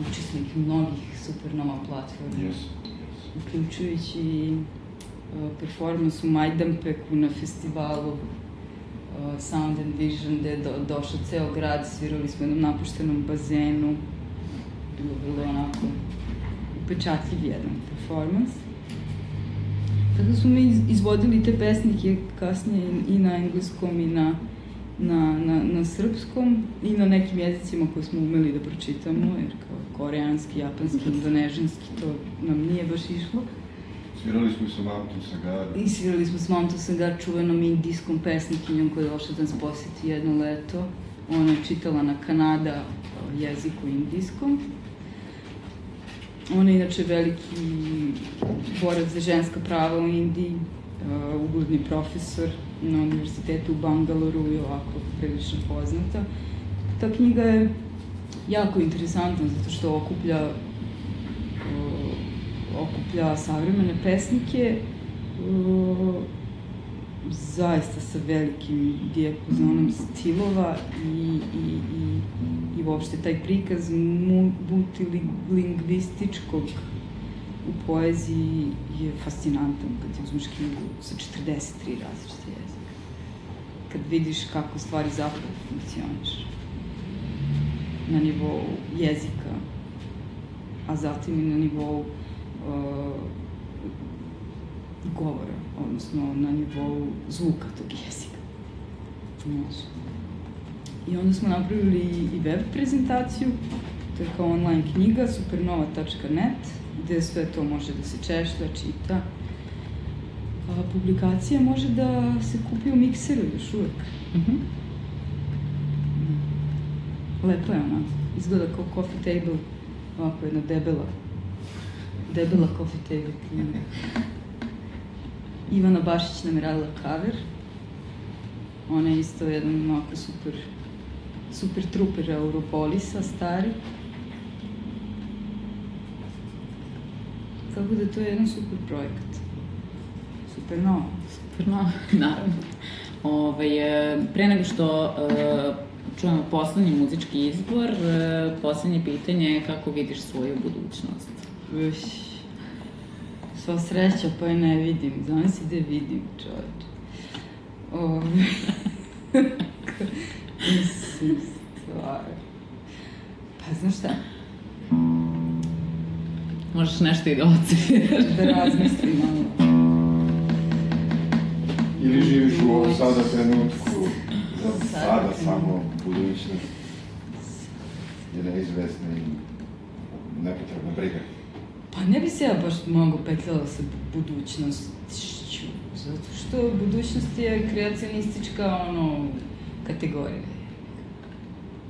učesnik mnogih supernova platforma, yes. uključujući uh, performans u Majdanpeku na festivalu uh, Sound and Vision, gde je do, došao ceo grad, svirali smo jednom napuštenom bazenu, bilo bilo onako upečatljiv jedan performans. Tako da smo mi izvodili te pesnike kasnije i na engleskom i na, na, na, na srpskom i na nekim jezicima koje smo umeli da pročitamo, jer kao koreanski, japanski, indonežanski, to nam nije baš išlo. Svirali smo sa Mamtom Sagar. I svirali smo sa Mamtom Sagar, čuvenom indijskom pesnikinjom koja je došla da nas posjeti jedno leto. Ona je čitala na Kanada jeziku indijskom On je inače veliki borac za ženska prava u Indiji, uh, profesor na univerzitetu u Bangaloru i ovako prilično poznata. Ta knjiga je jako interesantna zato što okuplja uh, okuplja savremene pesnike uh, zaista sa velikim dijapazonom stilova i, i, i, i uopšte taj prikaz multilingvističkog u poeziji je fascinantan kad ti uzmeš knjigu sa 43 različite jezika. Kad vidiš kako stvari zapravo funkcioniš na nivou jezika, a zatim i na nivou uh, govora, odnosno na nivou zvuka tog jezika. Znaš. I onda smo napravili i web prezentaciju, to je kao online knjiga, supernova.net, gde sve to može da se češlja, čita. A, publikacija može da se kupi u mikseru još uvek. Mm -hmm. Lepo je ona. Izgleda kao coffee table, ovako jedna debela, debela coffee table knjiga. *laughs* Ivana Bašić nam je radila cover. Ona je isto jedan onako super, super truper Europolisa, stari. Tako da to je jedan super projekat. Super novo. Super novo, *laughs* naravno. Ove, ovaj, pre nego što uh, čujemo poslednji muzički izbor, uh, poslednje pitanje je kako vidiš svoju budućnost? Uš sva sreća pa je ne vidim. Znam si da vidim, čovječ. Ove... *laughs* Mislim, stvar. Pa znaš šta? Možeš nešto i da ocviraš. da razmislim malo. Ili živiš u ovom sada trenutku, za sada samo budućnost je neizvesna i nepotrebna briga. Pa ne bi se ja baš mnogo petljala sa budućnošću, zato što budućnost je kreacionistička ono, kategorija.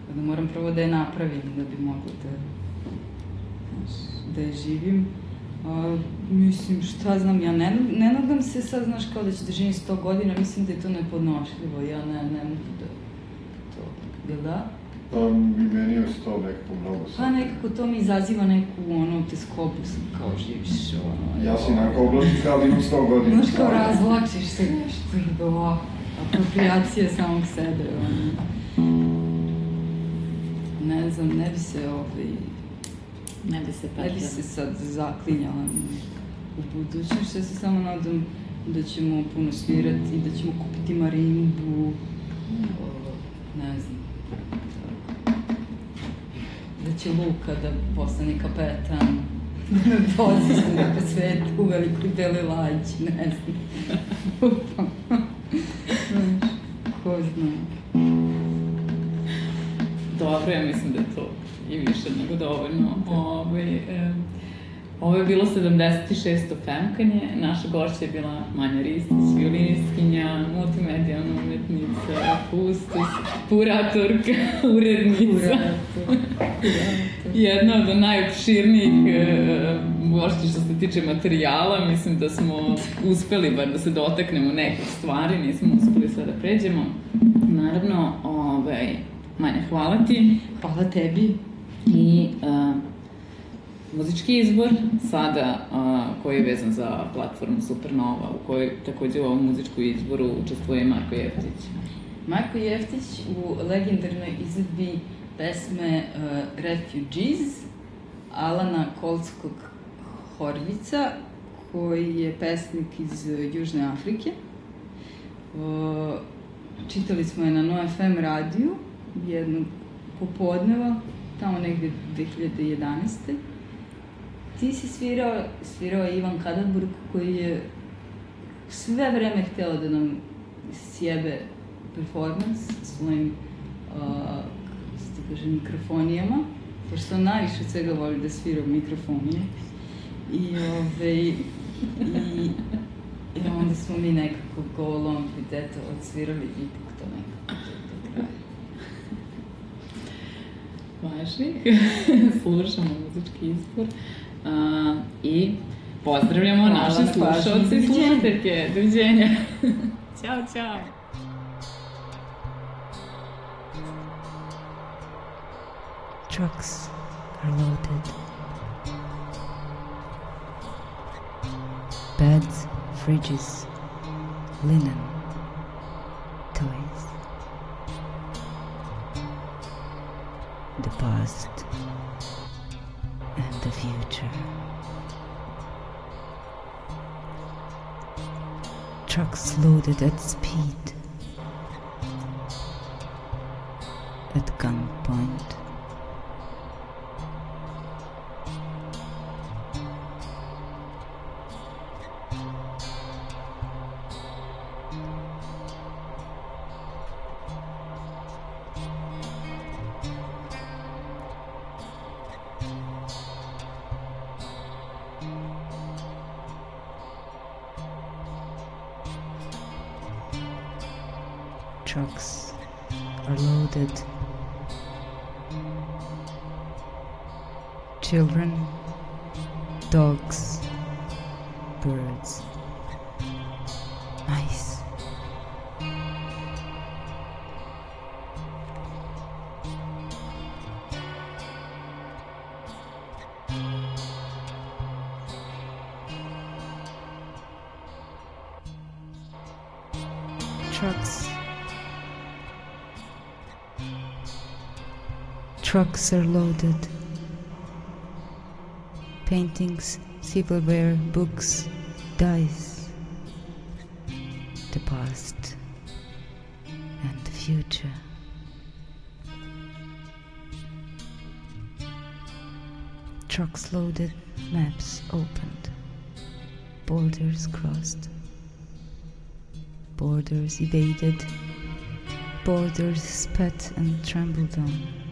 Kada moram prvo da je napravim da bi mogla da, da je živim. A, mislim, šta znam, ja ne, ne nadam se sad, znaš, kao da će da živim 100 godina, mislim da je to nepodnošljivo, ja ne, ne mogu da to, jel da? Pa meni je to nekako mnogo sad. Pa nekako to mi izaziva neku ono teskobu, kao živiš ono. Ja si onako oblačim kao imam 100 godina. Znaš kao razvlačiš se nešto i ovako, apropriacija samog sebe, ono. Ne znam, ne bi se ovaj... Ne bi se ne bi petljala. se sad zaklinjala u budućnost, ja se samo nadam da ćemo puno svirati, da ćemo kupiti marimbu, o, ne znam. Da će Luka da postane kapetan, da *laughs* me vozi svuda *laughs* po svetu u velikoj beloj lađi, ne znam. *laughs* Ko zna. Dobro, ja mislim da je to i više nego dovoljno. Ove, e, ovo je bilo 76. femkanje, naša gošća je bila Manja Ristić, violinistkinja, multimedijalna umetnica, kustos, kuratorka, *laughs* urednica. *laughs* Jedna od najopširnijih e, gošća što se tiče materijala, mislim da smo uspeli bar da se dotaknemo nekih stvari, nismo uspeli sve da pređemo. Naravno, ovaj, Manja, hvala ti. Hvala tebi. I uh, muzički izbor sada uh, koji je vezan za platformu Supernova u kojoj takođe u ovom muzičkom izboru učestvuje Marko Jeftić. Marko Jeftić u legendarnoj izvedbi pesme uh, Refugees Alana Kolskog Horvica koji je pesnik iz uh, Južne Afrike. Uh, čitali smo je na No FM radiju jednog popodneva, tamo negde 2011. Ti si svirao, svirao Ivan Kadenburg koji je sve vreme htjela da nam sjebe performans svojim uh, kako kaže, mikrofonijama, pošto najviše od svega voli da svira mikrofonije. I, ove, i, i onda smo mi nekako golom eto, odsvirali ipak to nekako do kraja. *laughs* Slušamo muzički izbor. Uh, I pozdravljamo Hvala naše na pažnji. slušalce i Doviđenja. slušateljke. Doviđenja. *laughs* ćao, ćao. Trucks are loaded. Beds, fridges, linen, toys. The past and the future. Trucks loaded at speed. At gunpoint. Children, dogs, birds, mice. Trucks Trucks are loaded. Paintings, silverware, books, dice. The past and the future. Trucks loaded, maps opened, borders crossed, borders evaded, borders spat and trembled on.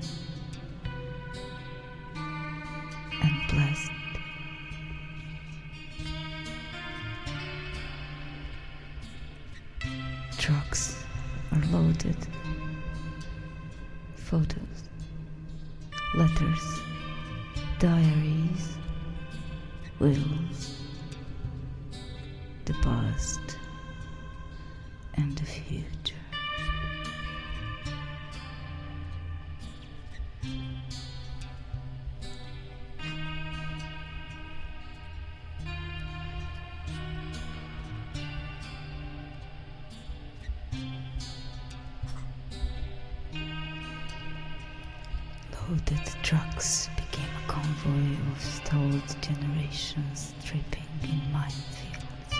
Loaded trucks became a convoy of stalled generations tripping in minefields,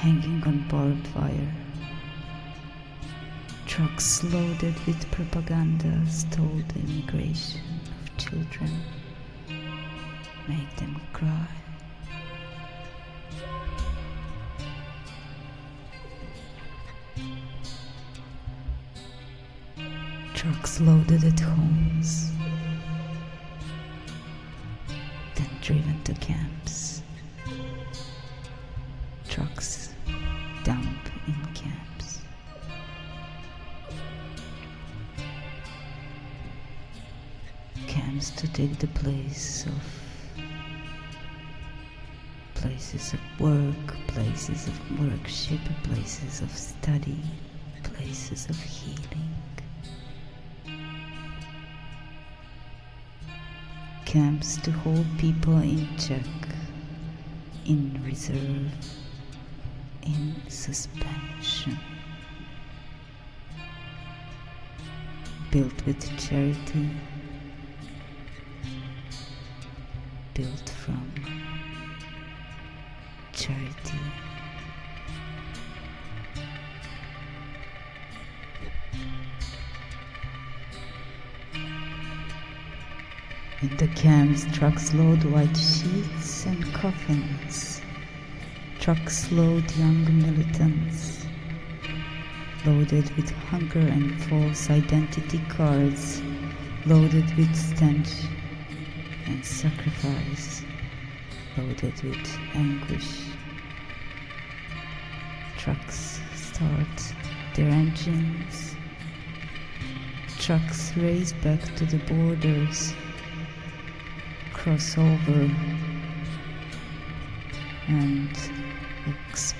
hanging on barbed wire. Trucks loaded with propaganda stole the immigration of children, made them cry. Loaded at homes, then driven to camps. Trucks dump in camps. Camps to take the place of places of work, places of worship, places of study, places of healing. Camps to hold people in check, in reserve, in suspension. Built with charity, built from charity. In the camps, trucks load white sheets and coffins. Trucks load young militants, loaded with hunger and false identity cards, loaded with stench and sacrifice, loaded with anguish. Trucks start their engines. Trucks race back to the borders, cross over, and explode.